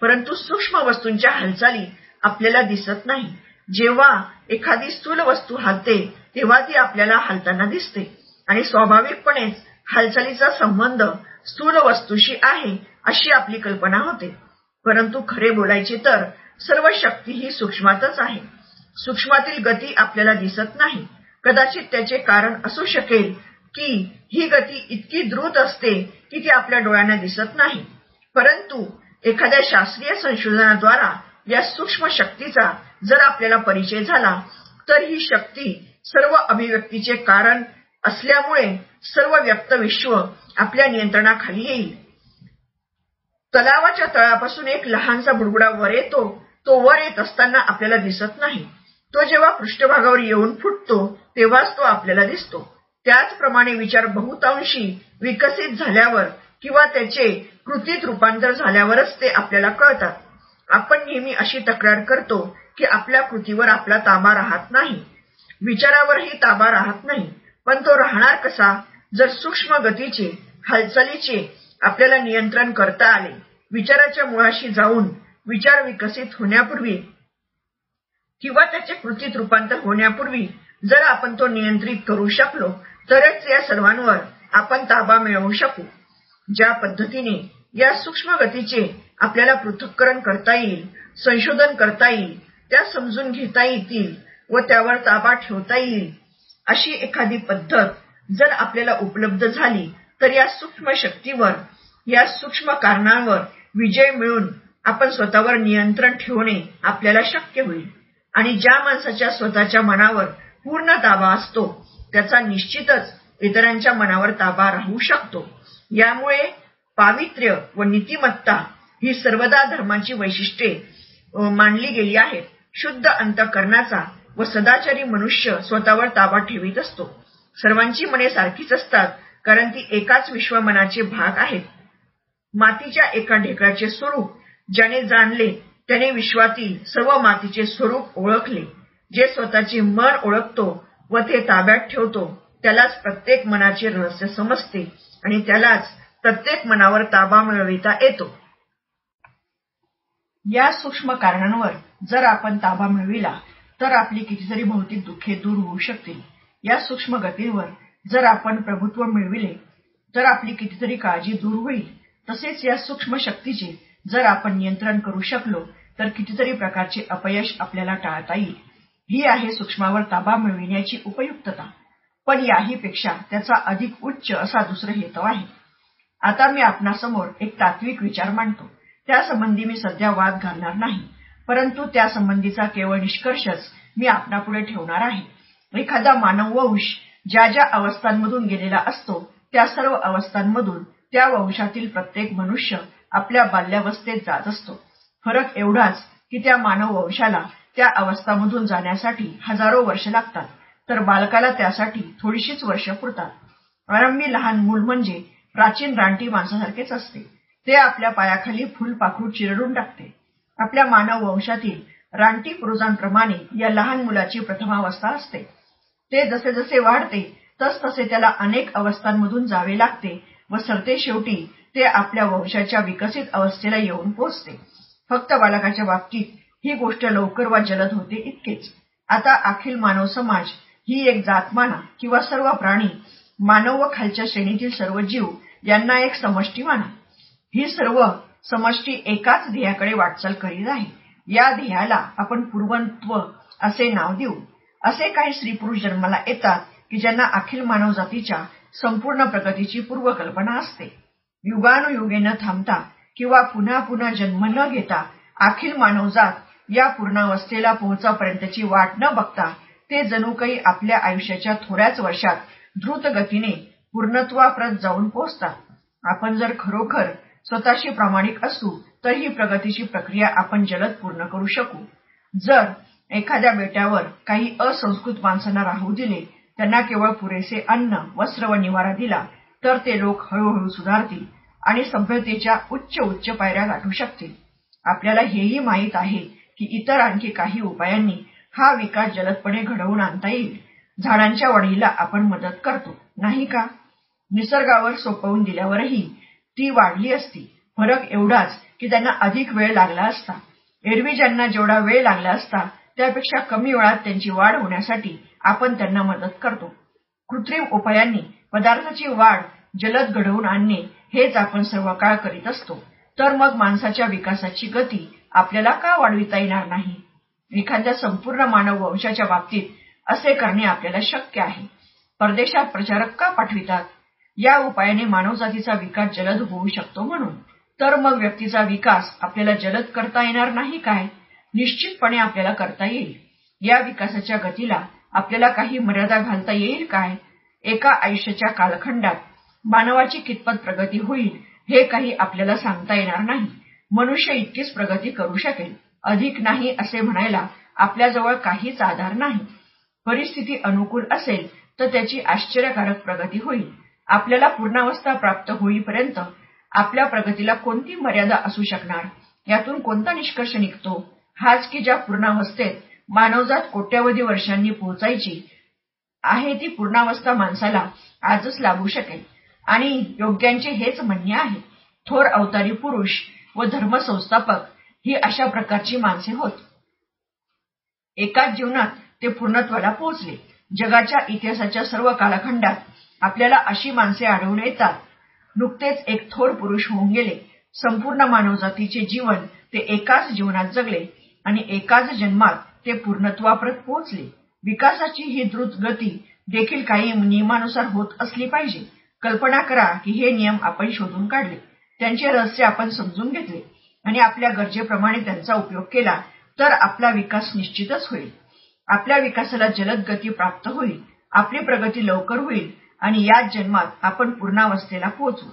परंतु सूक्ष्म वस्तूंच्या हालचाली आपल्याला दिसत नाही. जेव्हा एखादी स्थूल वस्तू हालते तेव्हा ती आपल्याला हालताना दिसते. आणि स्वाभाविकपणेच हालचालीचा संबंध स्थूल वस्तूशी आहे अशी आपली कल्पना होते. परंतु खरे बोलायचे तर सर्व शक्ती ही सूक्ष्मातच आहे. सूक्ष्मातील गती आपल्याला दिसत नाही. कदाचित त्याचे कारण असू शकेल की ही गती इतकी द्रुत असते की ती आपल्या डोळ्यांना दिसत नाही. परंतु एखाद्या शास्त्रीय संशोधनाद्वारा या सूक्ष्म शक्तीचा जर आपल्याला परिचय झाला तर ही शक्ती सर्व अभिव्यक्तीचे कारण असल्यामुळे सर्व व्यक्त विश्व आपल्या नियंत्रणाखाली येईल. तलावाच्या तळापासून एक लहानसा बुडबुडा वर येतो तो वर येत असताना आपल्याला दिसत नाही. तो जेव्हा पृष्ठभागावर येऊन फुटतो तेव्हाच तो आपल्याला दिसतो. त्याचप्रमाणे विचार बहुतांशी विकसित झाल्यावर किंवा त्याचे कृतीत रूपांतर झाल्यावरच ते आपल्याला कळतात. आपण नेहमी अशी तक्रार करतो की आपल्या कृतीवर आपला ताबा राहत नाही. विचारावरही ताबा राहत नाही. पण तो राहणार कसा? जर सूक्ष्म गतीचे हालचालीचे आपल्याला नियंत्रण करता आले विचाराच्या मुळाशी जाऊन विचार विकसित होण्यापूर्वी किंवा त्याचे कृतीत रूपांतर होण्यापूर्वी जर आपण तो नियंत्रित करू शकलो तरच या सर्वांवर आपण ताबा मिळवू शकू. ज्या पद्धतीने या सूक्ष्म गतीचे आपल्याला पृथक्करण करता येईल संशोधन करता येईल त्या समजून घेता येतील व त्यावर ताबा ठेवता येईल अशी एखादी पद्धत जर आपल्याला उपलब्ध झाली तर या सूक्ष्म शक्तीवर या सूक्ष्म कारणांवर विजय मिळून आपण स्वतःवर नियंत्रण ठेवणे आपल्याला शक्य होईल. आणि ज्या माणसाच्या स्वतःच्या मनावर पूर्ण ताबा असतो त्याचा निश्चितच इतरांच्या मनावर ताबा राहू शकतो. यामुळे पावित्र्य व नीतिमत्ता ही सर्वदा धर्माची वैशिष्ट्ये मानली गेली आहेत. शुद्ध अंतकरणाचा व सदाचारी मनुष्य स्वतःवर ताबा ठेवीत असतो. सर्वांची मने सारखीच असतात कारण ती एकाच विश्वमनाचे भाग आहेत. मातीच्या एका ढेकळाचे स्वरूप ज्याने जाणले त्याने विश्वातील सर्व मातीचे स्वरूप ओळखले. जे स्वतःचे मन ओळखतो व ते ताब्यात ठेवतो त्यालाच प्रत्येक मनाचे रहस्य समजते आणि त्यालाच प्रत्येक मनावर ताबा मिळविता येतो. या सूक्ष्म कारणांवर जर आपण ताबा मिळविला तर आपली कितीतरी भौतिक दुःखे दूर होऊ शकतील. या सूक्ष्म गतीवर जर आपण प्रभुत्व मिळविले तर आपली कितीतरी काळजी दूर होईल. तसेच या सूक्ष्म शक्तीचे जर आपण नियंत्रण करू शकलो तर कितीतरी प्रकारचे अपयश आपल्याला टाळता येईल. ही आहे सूक्ष्मावर ताबा मिळविण्याची उपयुक्तता. पण याहीपेक्षा त्याचा अधिक उच्च असा दुसरा हेतू आहे. आता मी आपणासमोर एक तात्विक विचार मांडतो. त्यासंबंधी मी सध्या वाद घालणार नाही परंतु त्यासंबंधीचा केवळ निष्कर्षच मी आपणापुढे ठेवणार आहे. एखादा मानव वंश ज्या ज्या अवस्थांमधून गेलेला असतो त्या सर्व अवस्थांमधून त्या वंशातील प्रत्येक मनुष्य आपल्या बाल्यावस्थेत जात असतो. फरक एवढाच की त्या मानव वंशाला त्या अवस्थामधून जाण्यासाठी हजारो वर्ष लागतात. तर बालकाला त्यासाठी थोडीशीच वर्ष पुरतात. आरंभी लहान मूल म्हणजे प्राचीन रानटी माणसासारखेच असते. ते आपल्या पायाखाली फुलपाखरू चिरडून टाकते. आपल्या मानव वंशातील रानटी पुरुषांप्रमाणे या लहान मुलाची प्रथमावस्था असते. ते जसे जसे वाढते तस तसे त्याला अनेक अवस्थांमधून जावे लागते व सरते शेवटी ते आपल्या वंशाच्या विकसित अवस्थेला येऊन पोचते. फक्त बालकाच्या बाबतीत ही गोष्ट लवकर वा जलद होते इतकेच. आता अखिल मानव समाज ही एक जात माना किंवा सर्व प्राणी मानव व खालच्या श्रेणीतील सर्व जीव यांना एक समष्टी माना ही सर्व समष्टी एकाच ध्येयाकडे वाटचाल करीत आहे. या ध्येयाला आपण पूर्वत्व असे नाव देऊ. असे काही स्त्री पुरुष जन्माला येतात की ज्यांना अखिल मानव जातीच्या संपूर्ण प्रगतीची पूर्वकल्पना असते. युगानुयुगे न थांबता किंवा पुन्हा पुन्हा जन्म न घेता अखिल मानवजात या पूर्णावस्थेला पोहोचापर्यंतची वाट न बघता ते जणू काही आपल्या आयुष्याच्या थोड्याच वर्षात द्रुत गतीने पूर्णत्वाप्रत जाऊन पोहोचतात. आपण जर खरोखर स्वतःशी प्रामाणिक असू तर ही प्रगतीची प्रक्रिया आपण जलद पूर्ण करू शकू. जर एखाद्या बेट्यावर काही असंस्कृत माणसांना राहू दिले त्यांना केवळ पुरेसे अन्न वस्त्र व निवारा दिला तर ते लोक हळूहळू सुधारतील आणि सभ्यतेच्या उच्च उच्च पायऱ्या गाठू शकतील. आपल्याला हेही माहीत आहे की इतर आणखी काही उपायांनी हा विकास जलदपणे घडवून आणता येईल. झाडांच्या वाढीला आपण मदत करतो नाही का? निसर्गावर सोपवून दिल्यावरही ती वाढली असती. फरक एवढाच की त्यांना अधिक वेळ लागला असता. एरवी ज्यांना जेवढा वेळ लागला असता त्यापेक्षा कमी वेळात त्यांची वाढ होण्यासाठी आपण त्यांना मदत करतो. कृत्रिम उपायांनी पदार्थाची वाढ जलद घडवून आणणे हेच आपण सर्व काळ करीत असतो. तर मग माणसाच्या विकासाची गती आपल्याला का वाढविता येणार नाही? एखाद्या संपूर्ण मानव वंशाच्या बाबतीत असे करणे आपल्याला शक्य आहे. परदेशात प्रचारक का पाठवितात? या उपायाने मानवजातीचा विकास जलद होऊ शकतो म्हणून. तर मग व्यक्तीचा विकास आपल्याला जलद करता येणार नाही काय? निश्चितपणे आपल्याला करता येईल. या विकासाच्या गतीला आपल्याला काही मर्यादा घालता येईल काय? एका आयुष्याच्या कालखंडात मानवाची कितपत प्रगती होईल हे काही आपल्याला सांगता येणार नाही. मनुष्य इतकीच प्रगती करू शकेल. अधिक नाही असे म्हणायला आपल्याजवळ काहीच आधार नाही. परिस्थिती अनुकूल असेल तर त्याची आश्चर्यकारक प्रगती होईल. आपल्याला पूर्णावस्था प्राप्त होईपर्यंत आपल्या प्रगतीला कोणती मर्यादा असू शकणार? यातून कोणता निष्कर्ष निघतो? हाच की ज्या पूर्णावस्थेत मानवजात कोट्यावधी वर्षांनी पोहोचायची आहे ती पूर्णावस्था माणसाला आजच लाभू शकेल. आणि योग्यांचे हेच म्हणणे आहे थोर अवतारी पुरुष व धर्मसंस्थापक ही अशा प्रकारची माणसे होत. एकाच जीवनात ते पूर्णत्वाला पोहोचले. जगाच्या इतिहासाच्या सर्व कालखंडात आपल्याला अशी माणसे आढळून येतात. नुकतेच एक थोर पुरुष होऊन गेले. संपूर्ण मानवजातीचे जीवन ते एकाच जीवनात जगले. आणि एकाच जन्मात ते पूर्णत्वाप्रत पोहोचले. विकासाची ही द्रुत गती देखील काही नियमानुसार होत असली पाहिजे. कल्पना करा की हे नियम आपण शोधून काढले. त्यांचे रहस्य आपण समजून घेतले आणि आपल्या गरजेप्रमाणे त्यांचा उपयोग केला तर आपला विकास निश्चितच होईल. आपल्या विकासाला जलद गती प्राप्त होईल. आपली प्रगती लवकर होईल आणि याच जन्मात आपण पूर्णावस्थेला पोहोचू.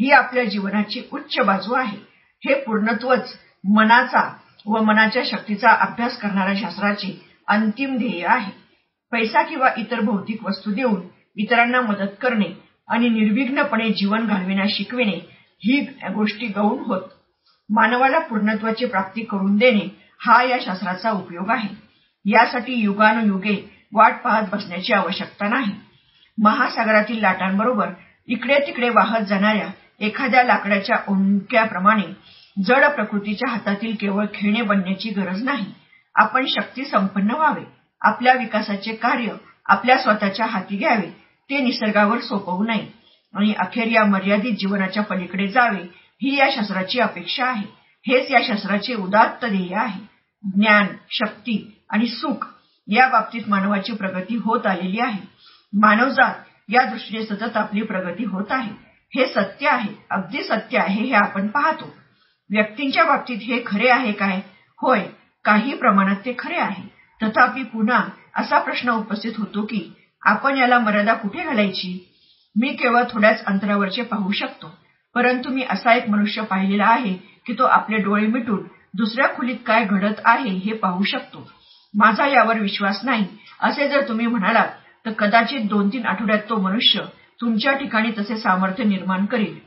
ही आपल्या जीवनाची उच्च बाजू आहे. हे पूर्णत्वच मनाचा व मनाच्या शक्तीचा अभ्यास करणाऱ्या शास्त्राचे अंतिम ध्येय आहे. पैसा किंवा इतर भौतिक वस्तू देऊन इतरांना मदत करणे आणि निर्विघ्नपणे जीवन घालविण्यास शिकविणे ही गोष्टी गौण होत. मानवाला पूर्णत्वाची प्राप्ती करून देणे हा या शास्त्राचा उपयोग आहे. यासाठी युगानुयुगे वाट पाहत बसण्याची आवश्यकता नाही. महासागरातील लाटांबरोबर इकडे तिकडे वाहत जाणाऱ्या एखाद्या लाकडाच्या ओंक्याप्रमाणे जड प्रकृतीच्या हातातील केवळ खेळणे बनण्याची गरज नाही. आपण शक्ती संपन्न व्हावे. आपल्या विकासाचे कार्य आपल्या स्वतःच्या हाती घ्यावे. ते निसर्गावर सोपवू नये. आणि अखेर या मर्यादित जीवनाच्या पलीकडे जावे ही या शास्त्राची अपेक्षा आहे. हेच या शास्त्राचे उदात्त ध्येय आहे. ज्ञान शक्ती आणि सुख या बाबतीत मानवाची प्रगती होत आलेली आहे. मानवजात या दृष्टीने सतत आपली प्रगती होत आहे. हे सत्य आहे. अगदी सत्य आहे हे आपण पाहतो. व्यक्तींच्या बाबतीत हे खरे आहे काय? होय काही प्रमाणात ते खरे आहे. तथापि पुन्हा असा प्रश्न उपस्थित होतो की आपण याला मर्यादा कुठे घालायची? मी केवळ थोड्याच अंतरावरचे पाहू शकतो. परंतु मी असा एक मनुष्य पाहिलेला आहे की तो आपले डोळे मिटून दुसऱ्या खोलीत काय घडत आहे हे पाहू शकतो. माझा यावर विश्वास नाही. असे जर तुम्ही म्हणालात तर कदाचित दोन तीन आठवड्यात तो मनुष्य तुमच्या ठिकाणी तसे सामर्थ्य निर्माण करेल.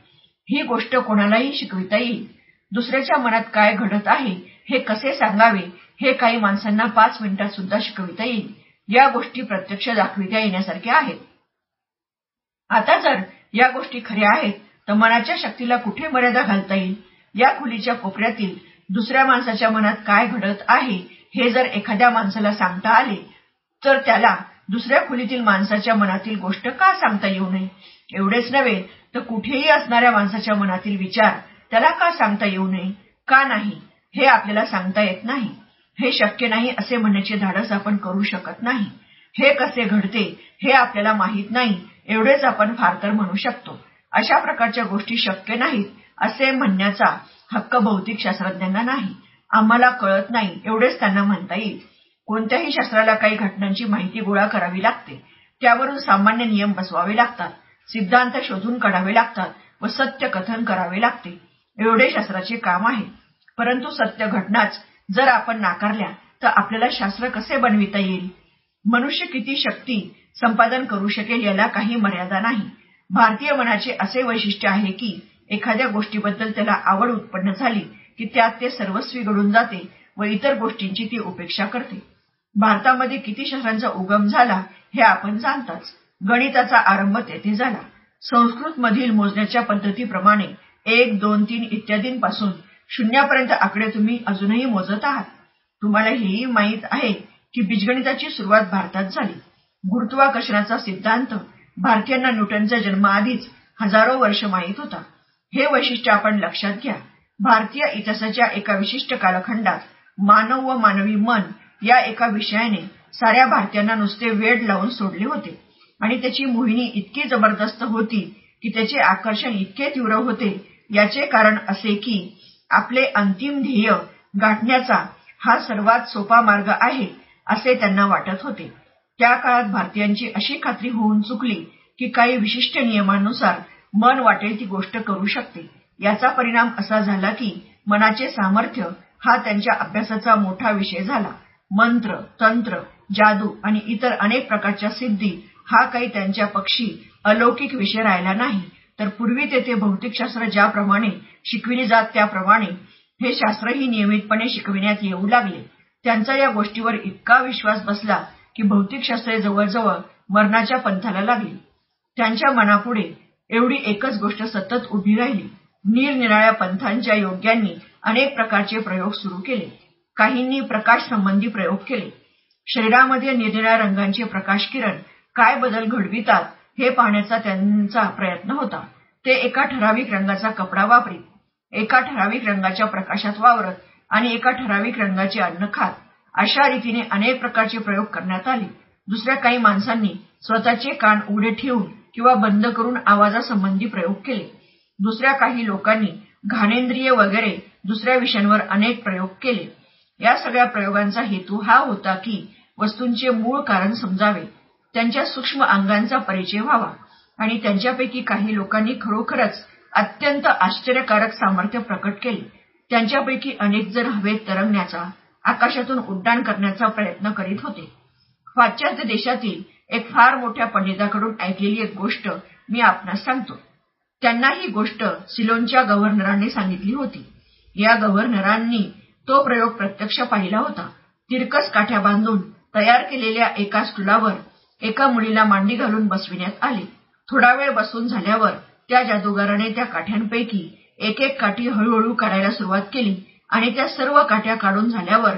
ही गोष्ट कोणालाही शिकविता येईल. दुसऱ्याच्या मनात काय घडत आहे हे कसे सांगावे हे काही माणसांना पाच मिनिटात सुद्धा शिकविता येईल. या गोष्टी प्रत्यक्ष दाखविता येण्यासारख्या आहेत. आता जर या गोष्टी खऱ्या आहेत तर मनाच्या शक्तीला कुठे मर्यादा घालता येईल? या खोलीच्या कोपऱ्यातील दुसऱ्या माणसाच्या मनात काय घडत आहे हे जर एखाद्या माणसाला सांगता आले तर त्याला दुसऱ्या खोलीतील माणसाच्या मनातील गोष्ट का सांगता येऊ नये? एवढेच नव्हे तर कुठेही असणाऱ्या माणसाच्या मनातील विचार त्याला का सांगता येऊ नये? का नाही? हे आपल्याला सांगता येत नाही. हे शक्य नाही असे म्हणण्याचे धाडस आपण करू शकत नाही. हे कसे घडते हे आपल्याला माहीत नाही. एवढेच आपण फार तर म्हणू शकतो. अशा प्रकारच्या गोष्टी शक्य नाहीत असे म्हणण्याचा हक्क भौतिक शास्त्रज्ञांना नाही. आम्हाला कळत नाही एवढेच त्यांना म्हणता येईल. कोणत्याही शास्त्राला काही घटनांची माहिती गोळा करावी लागते. त्यावरून सामान्य नियम बसवावे लागतात. सिद्धांत शोधून काढावे लागतात व सत्य कथन करावे लागते. एवढे शास्त्राचे काम आहे. परंतु सत्य घटनाच जर आपण नाकारल्या तर आपल्याला शास्त्र कसे बनविता येईल? मनुष्य किती शक्ती संपादन करू शकेल याला काही मर्यादा नाही. भारतीय मनाचे असे वैशिष्ट्य आहे की एखाद्या गोष्टीबद्दल त्याला आवड उत्पन्न झाली की त्यात ते सर्वस्वी घडून जाते व इतर गोष्टींची ती उपेक्षा करते. भारतामध्ये किती शहरांचा उगम झाला हे आपण जाणताच. गणिताचा आरंभ तेथे झाला. संस्कृत मधील मोजण्याच्या पद्धतीप्रमाणे एक दोन तीन इत्यादींपासून शून्यापर्यंत आकडे तुम्ही अजूनही मोजत आहात. तुम्हाला हेही माहीत आहे की बीजगणिताची सुरुवात भारतात झाली. गुरुत्वाकर्षणाचा सिद्धांत भारतीयांना न्यूटनच्या जन्माआधीच हजारो वर्ष माहीत होता. हे वैशिष्ट्य आपण लक्षात घ्या. भारतीय इतिहासाच्या एका विशिष्ट कालखंडात मानव व मानवी मन या एका विषयाने साऱ्या भारतीयांना नुसते वेड लावून सोडले होते. आणि त्याची मोहिनी इतकी जबरदस्त होती की त्याचे आकर्षण इतके तीव्र होते याचे कारण असे की आपले अंतिम ध्येय गाठण्याचा हा सर्वात सोपा मार्ग आहे असे त्यांना वाटत होते. त्या काळात भारतीयांची अशी खात्री होऊन चुकली की काही विशिष्ट नियमानुसार मन वाटेल ती गोष्ट करू शकते. याचा परिणाम असा झाला की मनाचे सामर्थ्य हा त्यांच्या अभ्यासाचा मोठा विषय झाला. मंत्र तंत्र जादू आणि इतर अनेक प्रकारच्या सिद्धी हा काही त्यांच्या पक्षी अलौकिक विषय राहिला नाही. तर पूर्वी तेथे भौतिकशास्त्र ज्याप्रमाणे शिकविले जात त्याप्रमाणे हे शास्त्रही नियमितपणे शिकविण्यात येऊ लागले. त्यांचा या गोष्टीवर इतका विश्वास बसला की भौतिकशास्त्रे जवळजवळ मरणाच्या पंथाला लागली. त्यांच्या मनापुढे एवढी एकच गोष्ट सतत उभी राहिली. निरनिराळ्या पंथांच्या योग्यांनी अनेक प्रकारचे प्रयोग सुरू केले. काहींनी प्रकाश संबंधी प्रयोग केले. शरीरामध्ये निरनिराळ्या रंगांचे प्रकाश किरण काय बदल घडवितात हे पाहण्याचा त्यांचा प्रयत्न होता. ते एका ठराविक रंगाचा कपडा वापरीत एका ठराविक रंगाच्या प्रकाशात वावरत आणि एका ठराविक रंगाचे अन्न खात अशा रीतीने अनेक प्रकारचे प्रयोग करण्यात आले. दुसऱ्या काही माणसांनी स्वतःचे कान उघडे ठेवून किंवा बंद करून आवाजासंबंधी प्रयोग केले. दुसऱ्या काही लोकांनी घाणेंद्रिय वगैरे दुसऱ्या विषयांवर अनेक प्रयोग केले. या सगळ्या प्रयोगांचा हेतू हा होता की वस्तूंचे मूळ कारण समजावे. त्यांच्या सूक्ष्म अंगांचा परिचय व्हावा. आणि त्यांच्यापैकी काही लोकांनी खरोखरच अत्यंत आश्चर्यकारक सामर्थ्य प्रकट केले. त्यांच्यापैकी अनेक जण हवेत तरंगण्याचा आकाशातून उड्डाण करण्याचा प्रयत्न करीत होते. पाश्चात्य देशातील एक फार मोठ्या पंडिताकडून ऐकलेली एक गोष्ट मी आपणास सांगतो. त्यांना ही गोष्ट सिलोनच्या गव्हर्नरांनी सांगितली होती. या गव्हर्नरांनी तो प्रयोग प्रत्यक्ष पाहिला होता. तिरकस काठ्या बांधून तयार केलेल्या एका स्टुलावर एका मुलीला मांडी घालून बसविण्यात आले. थोडा वेळ बसून झाल्यावर त्या जादूगाराने त्या काठ्यांपैकी एक एक काठी हळूहळू काढायला सुरुवात केली आणि त्या सर्व काठ्या काढून झाल्यावर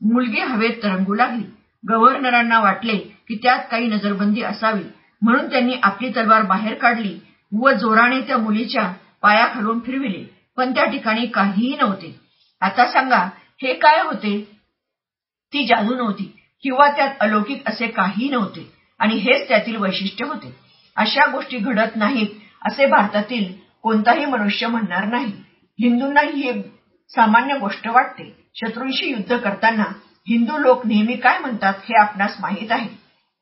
मुलगी हवेत तरंगू लागली. गव्हर्नरांना वाटले की त्यात काही नजरबंदी असावी म्हणून त्यांनी आपली तलवार बाहेर काढली व जोराने त्या मुलीच्या पायाखालून फिरविले. पण त्या ठिकाणी काहीही नव्हते. आता सांगा हे काय होते? ती जादू नव्हती. किंवा त्यात अलौकिक असे काही नव्हते आणि हेच त्यातील वैशिष्ट्य होते. अशा गोष्टी घडत नाहीत असे भारतातील कोणताही मनुष्य म्हणणार नाही. हिंदूंना ही सामान्य गोष्ट वाटते. शत्रूंशी युद्ध करताना हिंदू लोक नेहमी काय म्हणतात हे आपणास माहीत आहे.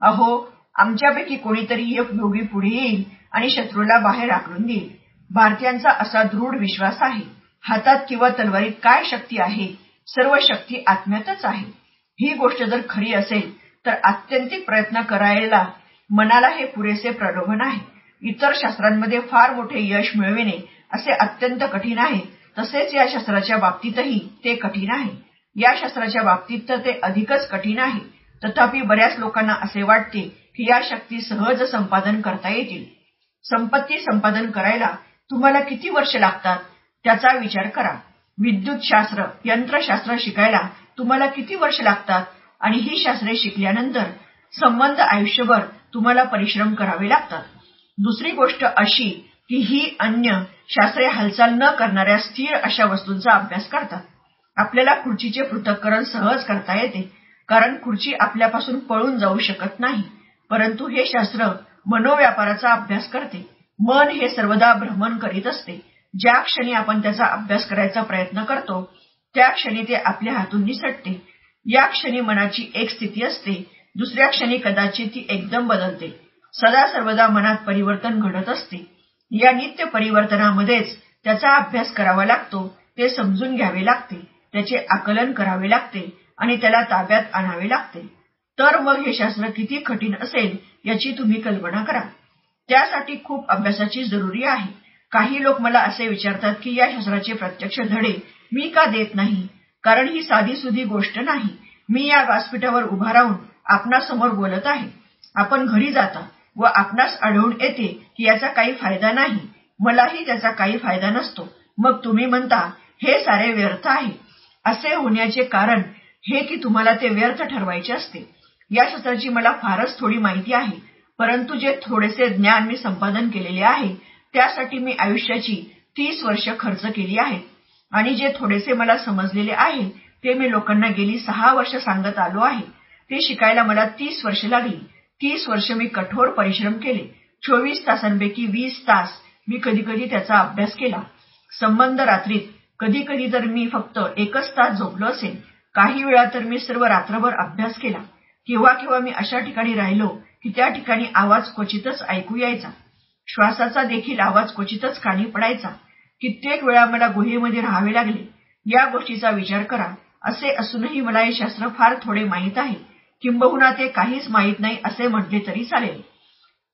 अहो आमच्यापैकी कोणीतरी एक योगी पुढे येईल आणि शत्रूला बाहेर आकडून देईल. भारतीयांचा असा दृढ विश्वास आहे. हातात किंवा तलवारीत काय शक्ती आहे? सर्व शक्ती आत्म्यातच आहे. ही गोष्ट जर खरी असेल तर आत्यंतिक प्रयत्न करायला मनाला हे पुरेसे प्रलोभन आहे. इतर शास्त्रांमध्ये फार मोठे यश मिळविणे असे अत्यंत कठीण आहे. तसेच या शास्त्राच्या बाबतीतही ते कठीण आहे. या शास्त्राच्या बाबतीत तर ते अधिकच कठीण आहे. तथापि बऱ्याच लोकांना असे वाटते की या शक्ती सहज संपादन करता येतील. संपत्ती संपादन करायला तुम्हाला किती वर्ष लागतात? त्याचा विचार करा. विद्युत शास्त्र यंत्रशास्त्र शिकायला तुम्हाला किती वर्ष लागतात? आणि ही शास्त्रे शिकल्यानंतर संबंध आयुष्यभर तुम्हाला परिश्रम करावे लागतात. दुसरी गोष्ट अशी की ही अन्य शास्त्रे हालचाल न करणाऱ्या स्थिर अशा वस्तूंचा अभ्यास करतात. आपल्याला खुर्चीचे पृथक्करण सहज करता येते कारण खुर्ची आपल्यापासून पळून जाऊ शकत नाही. परंतु हे शास्त्र मनोव्यापाराचा अभ्यास करते. मन हे सर्वदा भ्रमण करीत असते. ज्या क्षणी आपण त्याचा अभ्यास करायचा प्रयत्न करतो त्या क्षणी ते आपल्या हातून निसटते. या क्षणी मनाची एक स्थिती असते. दुसऱ्या क्षणी कदाचित ती एकदम बदलते. सदा सर्वदा मनात परिवर्तन घडत असते. या नित्य परिवर्तनामध्येच त्याचा अभ्यास करावा लागतो. ते समजून घ्यावे लागते. त्याचे आकलन करावे लागते आणि त्याला ताब्यात आणावे लागते. तर मग हे शास्त्र किती कठीण असेल याची तुम्ही कल्पना करा. त्यासाठी खूप अभ्यासाची जरुरी आहे. काही लोक मला असे विचारतात की या शास्त्राचे प्रत्यक्ष धडे मी का देत नाही? कारण ही साधी सुधी गोष्ट नाही. मी या व्यासपीठावर उभा राहून आपणासमोर बोलत आहे. आपण घरी जाता व आपणास आढळून येते की याचा काही फायदा नाही. मलाही त्याचा काही फायदा नसतो. मग तुम्ही म्हणता हे सारे व्यर्थ आहे. असे होण्याचे कारण हे की तुम्हाला ते व्यर्थ ठरवायचे असते. या सत्राची मला फारच थोडी माहिती आहे. परंतु जे थोडेसे ज्ञान मी संपादन केलेले आहे त्यासाठी मी आयुष्याची तीस वर्ष खर्च केली आहेत. आणि जे थोडेसे मला समजलेले आहे ते मी लोकांना गेली सहा वर्ष सांगत आलो आहे. ते शिकायला मला तीस वर्ष लागली. तीस वर्ष मी कठोर परिश्रम केले. चोवीस तासांपैकी वीस तास मी कधी कधी त्याचा अभ्यास केला. संबंध रात्रीत कधी कधी तर मी फक्त एकच तास झोपलो असेल काही वेळा तर मी सर्व रात्रभर अभ्यास केला. केव्हा केव्हा मी अशा ठिकाणी राहिलो की त्या ठिकाणी आवाज क्वचितच ऐकू यायचा. श्वासाचा देखील आवाज क्वचितच कानी पडायचा. कित्येक वेळा मला गुहेमध्ये राहावे लागले. या गोष्टीचा विचार करा. असे असूनही मला हे शास्त्र फार थोडे माहीत आहे. किंबहुना ते काहीच माहीत नाही असे म्हटले तरी चालेल.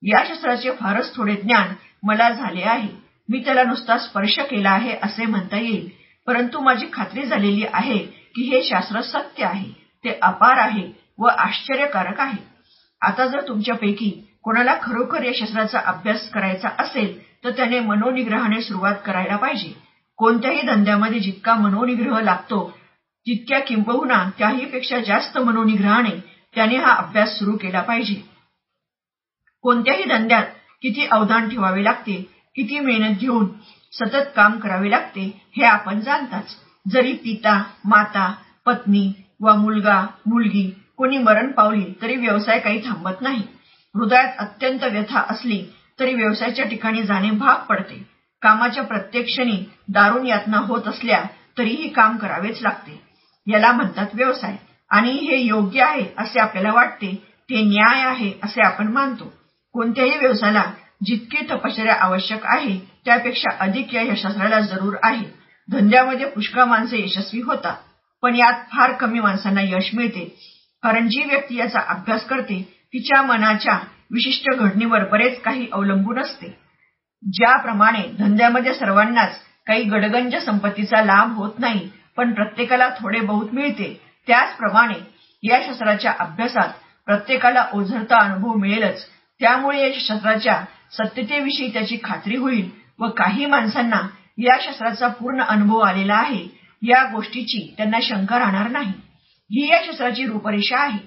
या शास्त्राचे फारच थोडे ज्ञान मला झाले आहे. मी त्याला नुसता स्पर्श केला आहे असे म्हणता येईल. परंतु माझी खात्री झालेली आहे की हे शास्त्र सत्य आहे. ते अपार आहे व आश्चर्यकारक आहे. आता जर तुमच्यापैकी कोणाला खरोखर या शास्त्राचा अभ्यास करायचा असेल तर त्याने मनोनिग्रहाने सुरुवात करायला पाहिजे. कोणत्याही धंद्यामध्ये जितका मनोनिग्रह लागतो तितक्या किंबहुना त्याहीपेक्षा जास्त मनोनिग्रहाने त्याने हा अभ्यास सुरू केला पाहिजे. कोणत्याही धंद्यात किती अवधान ठेवावे लागते किती मेहनत घेऊन सतत काम करावे लागते हे आपण जाणताच. जरी पिता माता पत्नी वा मुलगा मुलगी कोणी मरण पावली तरी व्यवसाय काही थांबत नाही. हृदयात अत्यंत व्यथा असली तरी व्यवसायाच्या ठिकाणी जाणे भाग पडते. कामाच्या प्रत्येक क्षणी दारुण यातना होत असल्या तरीही काम करावेच लागते. याला म्हणतात व्यवसाय. आणि हे योग्य आहे असे आपल्याला वाटते. ते न्याय आहे असे आपण मानतो. कोणत्याही व्यवसायाला जितकी तपश्चर्या आवश्यक आहे त्यापेक्षा अधिक या यशस्त्राला जरूर आहे. धंद्यामध्ये पुष्कळ माणसे यशस्वी होतात. पण यात फार कमी माणसांना यश मिळते. कारण जी व्यक्ती याचा अभ्यास करते तिच्या मनाच्या विशिष्ट घडणीवर बरेच काही अवलंबून असते. ज्याप्रमाणे धंद्यामध्ये सर्वांनाच काही गडगंज संपत्तीचा लाभ होत नाही पण प्रत्येकाला थोडे बहुत मिळते त्याचप्रमाणे या शास्त्राच्या अभ्यासात प्रत्येकाला ओझरता अनुभव मिळेलच. त्यामुळे या शास्त्राच्या सत्यतेविषयी त्याची खात्री होईल व काही माणसांना या शास्त्राचा पूर्ण अनुभव आलेला आहे या गोष्टीची त्यांना शंका राहणार नाही. ही या शास्त्राची रूपरेषा आहे.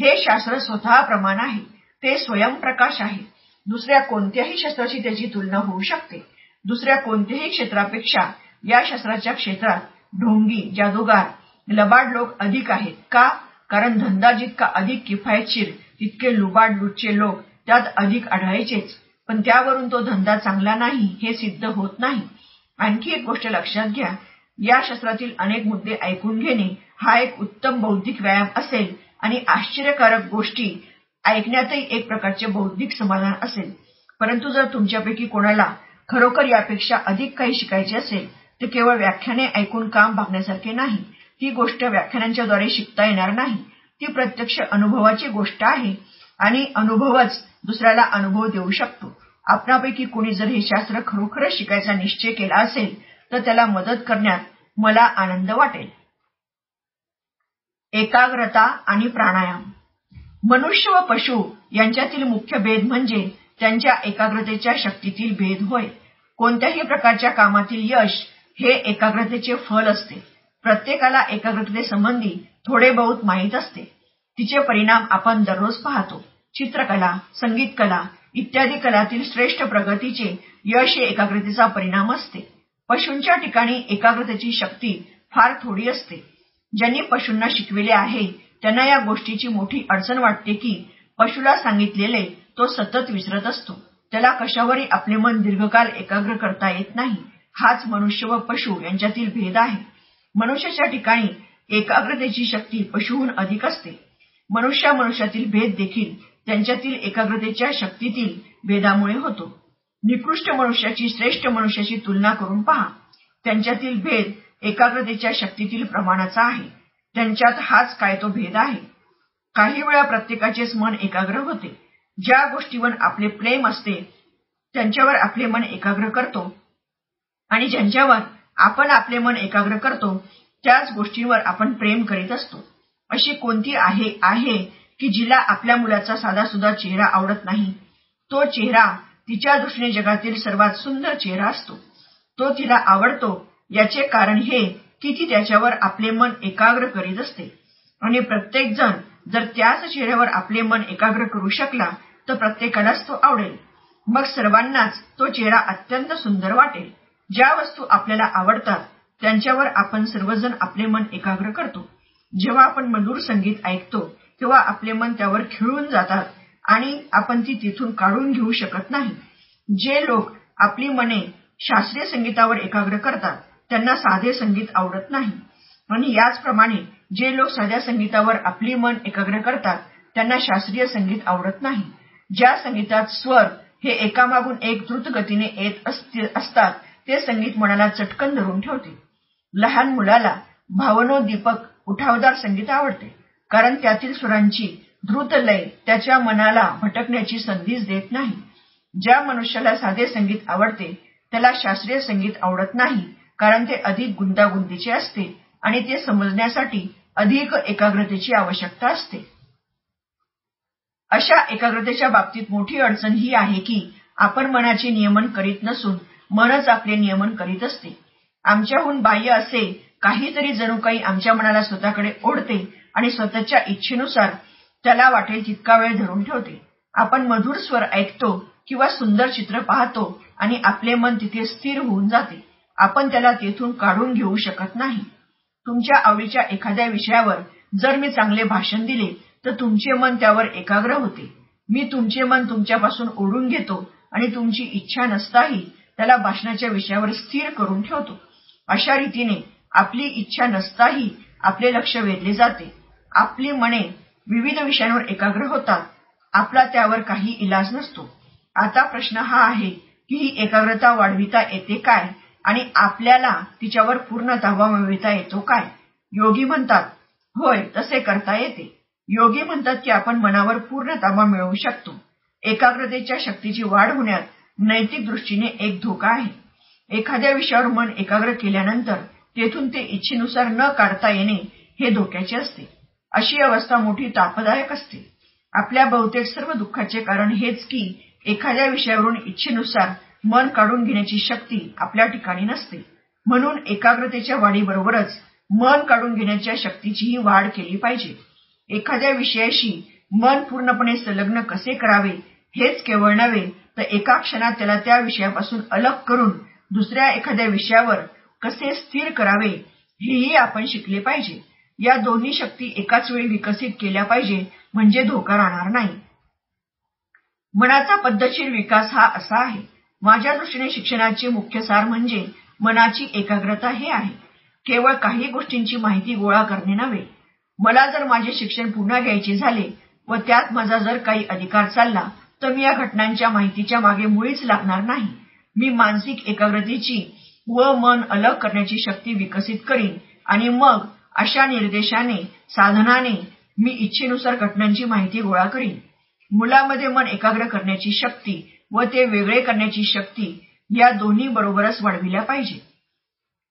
हे शास्त्र स्वतः प्रमाण आहे. ते स्वयंप्रकाश आहे. दुसऱ्या कोणत्याही शस्त्राची त्याची तुलना होऊ शकते. दुसऱ्या कोणत्याही क्षेत्रापेक्षा या शस्त्राच्या क्षेत्रात ढोंगी जादूगार लबाड लोक अधिक आहेत. का? कारण धंदा जितका अधिक किफायतशीर तितके लुबाड लुटचे लोक त्यात अधिक आढळायचेच पण त्यावरून तो धंदा चांगला नाही हे सिद्ध होत नाही. आणखी एक गोष्ट लक्षात घ्या. या शस्त्रातील अनेक मुद्दे ऐकून घेणे हा एक उत्तम बौद्धिक व्यायाम असेल आणि आश्चर्यकारक गोष्टी ऐकण्यातही एक प्रकारचे बौद्धिक समाधान असेल. परंतु जर तुमच्यापैकी कोणाला खरोखर यापेक्षा अधिक काही शिकायचे असेल तर केवळ व्याख्याने ऐकून काम भागण्यासारखे नाही. ती गोष्ट व्याख्यानांच्याद्वारे शिकता येणार नाही. ती प्रत्यक्ष अनुभवाची गोष्ट आहे आणि अनुभवच दुसऱ्याला अनुभव देऊ शकतो. आपणापैकी कोणी जर हे शास्त्र खरोखरच शिकायचा निश्चय केला असेल तर त्याला मदत करण्यात मला आनंद वाटेल. एकाग्रता आणि प्राणायाम. मनुष्य व पशु यांच्यातील मुख्य भेद म्हणजे त्यांच्या एकाग्रतेच्या शक्तीतील भेद होय. कोणत्याही प्रकारच्या कामातील यश हे एकाग्रतेचे फल असते. प्रत्येकाला एकाग्रतेसंबंधी थोडे बहुत माहीत असते. तिचे परिणाम आपण दररोज पाहतो. चित्रकला संगीत कला इत्यादी कलातील श्रेष्ठ प्रगतीचे यश हे एकाग्रतेचा परिणाम असते. पशूंच्या ठिकाणी एकाग्रतेची शक्ती फार थोडी असते. ज्यांनी पशूंना शिकविले आहे त्यांना या गोष्टीची मोठी अडचण वाटते की पशुला सांगितलेले तो सतत विसरत असतो. त्याला कशावरही आपले मन दीर्घकाल एकाग्र करता येत नाही. हाच मनुष्य व पशु यांच्यातील भेद आहे. मनुष्याच्या ठिकाणी एकाग्रतेची शक्ती पशुहून अधिक असते. मनुष्या मनुष्यातील भेद देखील त्यांच्यातील एकाग्रतेच्या शक्तीतील भेदामुळे होतो. निकृष्ट मनुष्याची श्रेष्ठ मनुष्याची तुलना करून पहा. त्यांच्यातील भेद एकाग्रतेच्या शक्तीतील प्रमाणाचा आहे. त्यांच्यात हाच काय तो भेद आहे? काही वेळा प्रत्येकाचेच मन एकाग्र होते. ज्या गोष्टीवर आपले प्रेम असते त्यांच्यावर आपले मन एकाग्र करतो. आणि ज्यांच्यावर आपण आपले मन एकाग्र करतो त्याच गोष्टीवर आपण प्रेम करीत असतो. अशी कोणती आहे आहे की जिला आपल्या मुलाचा साधासुद्धा चेहरा आवडत नाही? तो चेहरा तिच्या दृष्टीने जगातील सर्वात सुंदर चेहरा असतो. तो तिला आवडतो याचे कारण हे की ती त्याच्यावर आपले मन एकाग्र करीत असते. आणि प्रत्येक जण जर त्याच चेहऱ्यावर आपले मन एकाग्र करू शकला तर प्रत्येकालाच तो आवडेल. मग सर्वांनाच तो चेहरा अत्यंत सुंदर वाटेल. ज्या वस्तू आपल्याला आवडतात त्यांच्यावर आपण सर्वजण आपले मन एकाग्र करतो. जेव्हा आपण मधुर संगीत ऐकतो तेव्हा आपले मन त्यावर खिळून जातात आणि आपण ती तिथून काढून घेऊ शकत नाही. जे लोक आपली मने शास्त्रीय संगीतावर एकाग्र करतात त्यांना साधे संगीत आवडत नाही. आणि याचप्रमाणे जे लोक साध्या संगीतावर आपली मन एकाग्र करतात त्यांना शास्त्रीय संगीत आवडत नाही. ज्या संगीतात स्वर हे एकामागून एक द्रुत गतीने येत असतात ते संगीत मनाला चटकन धरून ठेवते. लहान मुलाला भावनोद्दीपक उठावदार संगीत आवडते कारण त्यातील स्वरांची द्रुत लय त्याच्या मनाला भटकण्याची संधीच देत नाही. ज्या मनुष्याला साधे संगीत आवडते त्याला शास्त्रीय संगीत आवडत नाही. कारण ते अधिक गुंतागुंतीचे असते आणि ते समजण्यासाठी अधिक एकाग्रतेची आवश्यकता असते. अशा एकाग्रतेच्या बाबतीत मोठी अडचण ही आहे की आपण मनाचे नियमन करीत नसून मनच आपले नियमन करीत असते. आमच्याहून बाह्य असे काहीतरी जणू काही आमच्या मनाला स्वतःकडे ओढते आणि स्वतःच्या इच्छेनुसार त्याला वाटेल तितका वेळ धरून ठेवते. आपण मधुर स्वर ऐकतो किंवा सुंदर चित्र पाहतो आणि आपले मन तिथे स्थिर होऊन जाते. आपण त्याला तेथून काढून घेऊ शकत नाही. तुमच्या आवडीच्या एखाद्या विषयावर जर मी चांगले भाषण दिले तर तुमचे मन त्यावर एकाग्र होते. मी तुमचे मन तुमच्यापासून ओढून घेतो आणि तुमची इच्छा नसताही त्याला भाषणाच्या विषयावर स्थिर करून ठेवतो. अशा रीतीने आपली इच्छा नसताही आपले लक्ष वेधले जाते. आपली मने विविध विषयांवर एकाग्र होतात. आपला त्यावर काही इलाज नसतो. आता प्रश्न हा आहे की ही एकाग्रता वाढविता येते काय? आणि आपल्याला तिच्यावर पूर्ण धावा मिळविता येतो काय? योगी म्हणतात होय तसे करता येते. योगी म्हणतात की आपण मनावर पूर्ण ताबा मिळवू शकतो. एकाग्रतेच्या शक्तीची वाढ होण्यात नैतिक दृष्टीने एक धोका आहे. एखाद्या विषयावर मन एकाग्र केल्यानंतर तेथून ते इच्छेनुसार न काढता येणे हे धोक्याचे असते. अशी अवस्था मोठी तापदायक असते. आपल्या बहुतेक सर्व दुःखाचे कारण हेच की एखाद्या विषयावरून इच्छेनुसार मन काढून घेण्याची शक्ती आपल्या ठिकाणी नसते. म्हणून एकाग्रतेच्या वाढीबरोबरच मन काढून घेण्याच्या शक्तीचीही वाढ केली पाहिजे. एखाद्या विषयाशी मन पूर्णपणे संलग्न कसे करावे हेच केवळ नव्हे तर एका क्षणात त्याला त्या विषयापासून अलग करून दुसऱ्या एखाद्या विषयावर कसे स्थिर करावे हेही आपण शिकले पाहिजे. या दोन्ही शक्ती एकाच वेळी विकसित केल्या पाहिजे म्हणजे धोका राहणार नाही. मनाचा पद्धतशीर विकास हा असा आहे. माझ्या दृष्टीने शिक्षणाचे मुख्य सार म्हणजे मनाची एकाग्रता हे आहे. केवळ काही गोष्टींची माहिती गोळा करणे नव्हे. मला जर माझे शिक्षण पुन्हा घ्यायचे झाले व त्यात माझा जर काही अधिकार चालला तर मी या घटनांच्या माहितीच्या मागे मुळीच लागणार नाही. मी मानसिक एकाग्रतेची व मन अलग करण्याची शक्ती विकसित करीन आणि मग अशा निर्देशाने साधनाने मी इच्छेनुसार घटनांची माहिती गोळा करीन. मुलामध्ये मन एकाग्र करण्याची शक्ती व ते वेगळे करण्याची शक्ती या दोन्ही बरोबरच वाढविल्या पाहिजे.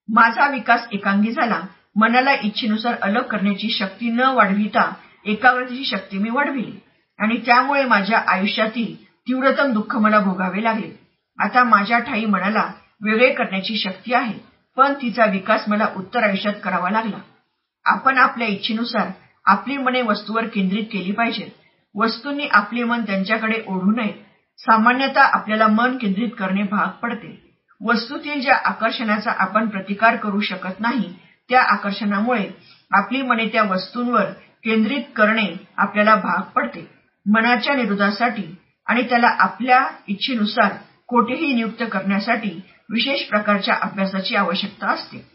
माझा विकास एकांगी झाला मनाला इच्छेनुसार अलग करण्याची शक्ती न वाढविता एकाग्रतेची शक्ती मी वाढविली आणि त्यामुळे माझ्या आयुष्यातील तीव्रतम दुःख मला भोगावे लागले. आता माझ्या ठाई मनाला वेगळे करण्याची शक्ती आहे पण तिचा विकास मला उत्तर आयुष्यात करावा लागला. आपण आपल्या इच्छेनुसार आपली मने वस्तूवर केंद्रित केली पाहिजेत. वस्तूंनी आपले मन त्यांच्याकडे ओढू नये सामान्यतः आपल्याला मन केंद्रित करणे भाग पडते. वस्तूतील ज्या आकर्षणाचा आपण प्रतिकार करू शकत नाही त्या आकर्षणामुळे आपली मने त्या वस्तूंवर केंद्रित करणे आपल्याला भाग पडते. मनाच्या निरोधासाठी आणि त्याला आपल्या इच्छेनुसार कोठेही नियुक्त करण्यासाठी विशेष प्रकारच्या अभ्यासाची आवश्यकता असते.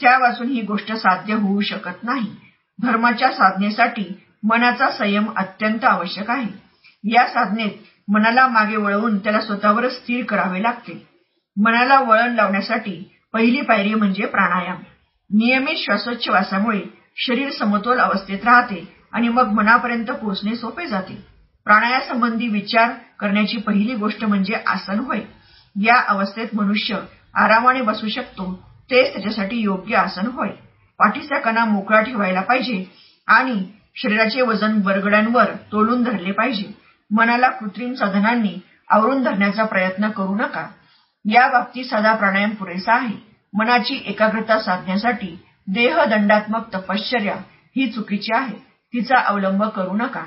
त्यापासून ही गोष्ट साध्य होऊ शकत नाही. धर्माच्या साधनेसाठी मनाचा संयम अत्यंत आवश्यक आहे. या साधनेत मनाला मागे वळवून त्याला स्वतःवरच स्थिर करावे लागते. मनाला वळण लावण्यासाठी पहिली पायरी म्हणजे प्राणायाम. नियमित श्वासोच्छवासामुळे शरीर समतोल अवस्थेत राहते आणि मग मनापर्यंत पोहोचणे सोपे जाते. प्राणायासंबंधी विचार करण्याची पहिली गोष्ट म्हणजे आसन होय. या अवस्थेत मनुष्य आरामाने बसू शकतो तेच त्याच्यासाठी योग्य आसन होय. पाठीचा कणा मोकळा ठेवायला पाहिजे आणि शरीराचे वजन बरगड्यांवर तोलून धरले पाहिजे. मनाला कृत्रिम साधनांनी आवरून धरण्याचा प्रयत्न करू नका. या बाबतीत साधा प्राणायाम पुरेसा आहे. मनाची एकाग्रता साधण्यासाठी देहदंडात्मक तपश्चर्या ही चुकीची आहे. तिचा अवलंब करू नका.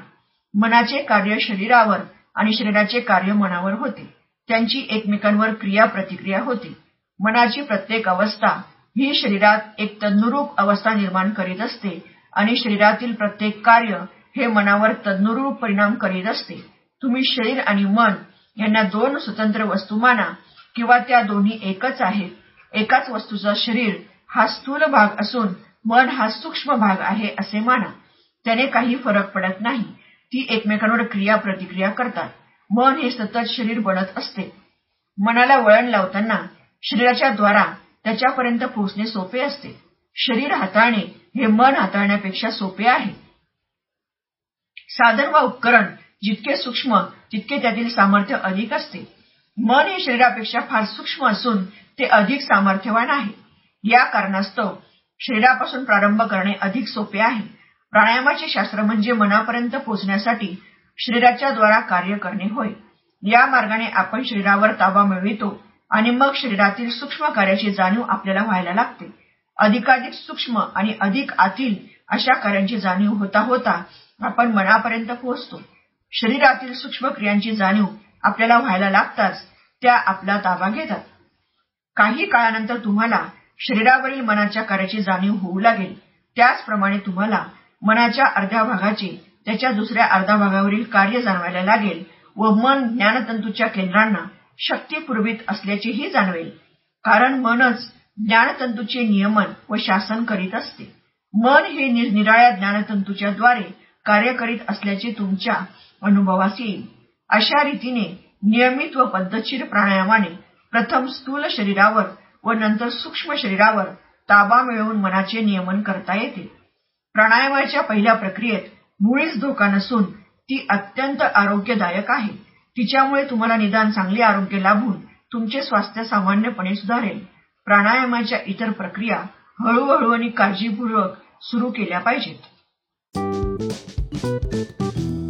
मनाचे कार्य शरीरावर आणि शरीराचे कार्य मनावर होते. त्यांची एकमेकांवर क्रिया प्रतिक्रिया होते. मनाची प्रत्येक अवस्था ही शरीरात एक तद्नुरूप अवस्था निर्माण करीत असते आणि शरीरातील प्रत्येक कार्य हे मनावर तद्नुरूप परिणाम करीत असते. तुम्ही शरीर आणि मन यांना दोन स्वतंत्र वस्तू माना किंवा त्या दोन्ही एकच आहेत. एकाच वस्तूचा शरीर हा स्थूल भाग असून मन हा सूक्ष्म भाग आहे असे माना. त्याने काही फरक पडत नाही. ती एकमेकांवर क्रिया प्रतिक्रिया करतात. मन हे सतत शरीर बनत असते. मनाला वळण लावताना शरीराच्या द्वारा त्याच्यापर्यंत पोहोचणे सोपे असते. शरीर हाताळणे हे मन हाताळण्यापेक्षा सोपे आहे. साधन व उपकरण जितके सूक्ष्म तितके त्यातील सामर्थ्य अधिक असते. मन हे शरीरापेक्षा फार सूक्ष्म असून ते अधिक सामर्थ्यवान आहे. या कारणास्तव शरीरापासून प्रारंभ करणे अधिक सोपे आहे. प्राणायामाचे शास्त्र म्हणजे मनापर्यंत पोहोचण्यासाठी शरीराच्या द्वारा कार्य करणे होय. या मार्गाने आपण शरीरावर ताबा मिळवितो आणि मग शरीरातील सूक्ष्म कार्याची जाणीव आपल्याला व्हायला लागते. अधिकाधिक सूक्ष्म आणि अधिक आतील अशा कार्यांची जाणीव होता होता आपण मनापर्यंत पोहोचतो. शरीरातील सूक्ष्म क्रियांची जाणीव आपल्याला व्हायला लागताच त्या आपला ताबा घेतात. काही काळानंतर तुम्हाला शरीरावरील मनाच्या कार्याची जाणीव होऊ लागेल. त्याचप्रमाणे तुम्हाला मनाच्या अर्ध्या भागाचे त्याच्या दुसऱ्या अर्ध्या भागावरील कार्य जाणवायला लागेल व मन ज्ञानतंतूच्या केंद्रांना शक्ती पुरवित असल्याचेही जाणवेल. कारण मनच ज्ञानतंतूचे नियमन व शासन करीत असते. मन हे निरनिराळ्या ज्ञानतंतूच्या द्वारे कार्य करीत असल्याचे तुमच्या अनुभवास येईल. अशा रीतीने नियमित व पद्धतशीर प्राणायामाने प्रथम स्थूल शरीरावर व नंतर सूक्ष्म शरीरावर ताबा मिळवून मनाचे नियमन करता येते. प्राणायामाच्या पहिल्या प्रक्रियेत मुळीच धोका नसून ती अत्यंत आरोग्यदायक आहे. तिच्यामुळे तुम्हाला निदान चांगले आरोग्य लाभून तुमचे स्वास्थ्य सामान्यपणे सुधारेल. प्राणायामाच्या इतर प्रक्रिया हळूहळू आणि काळजीपूर्वक सुरू केल्या पाहिजेत. Thank you.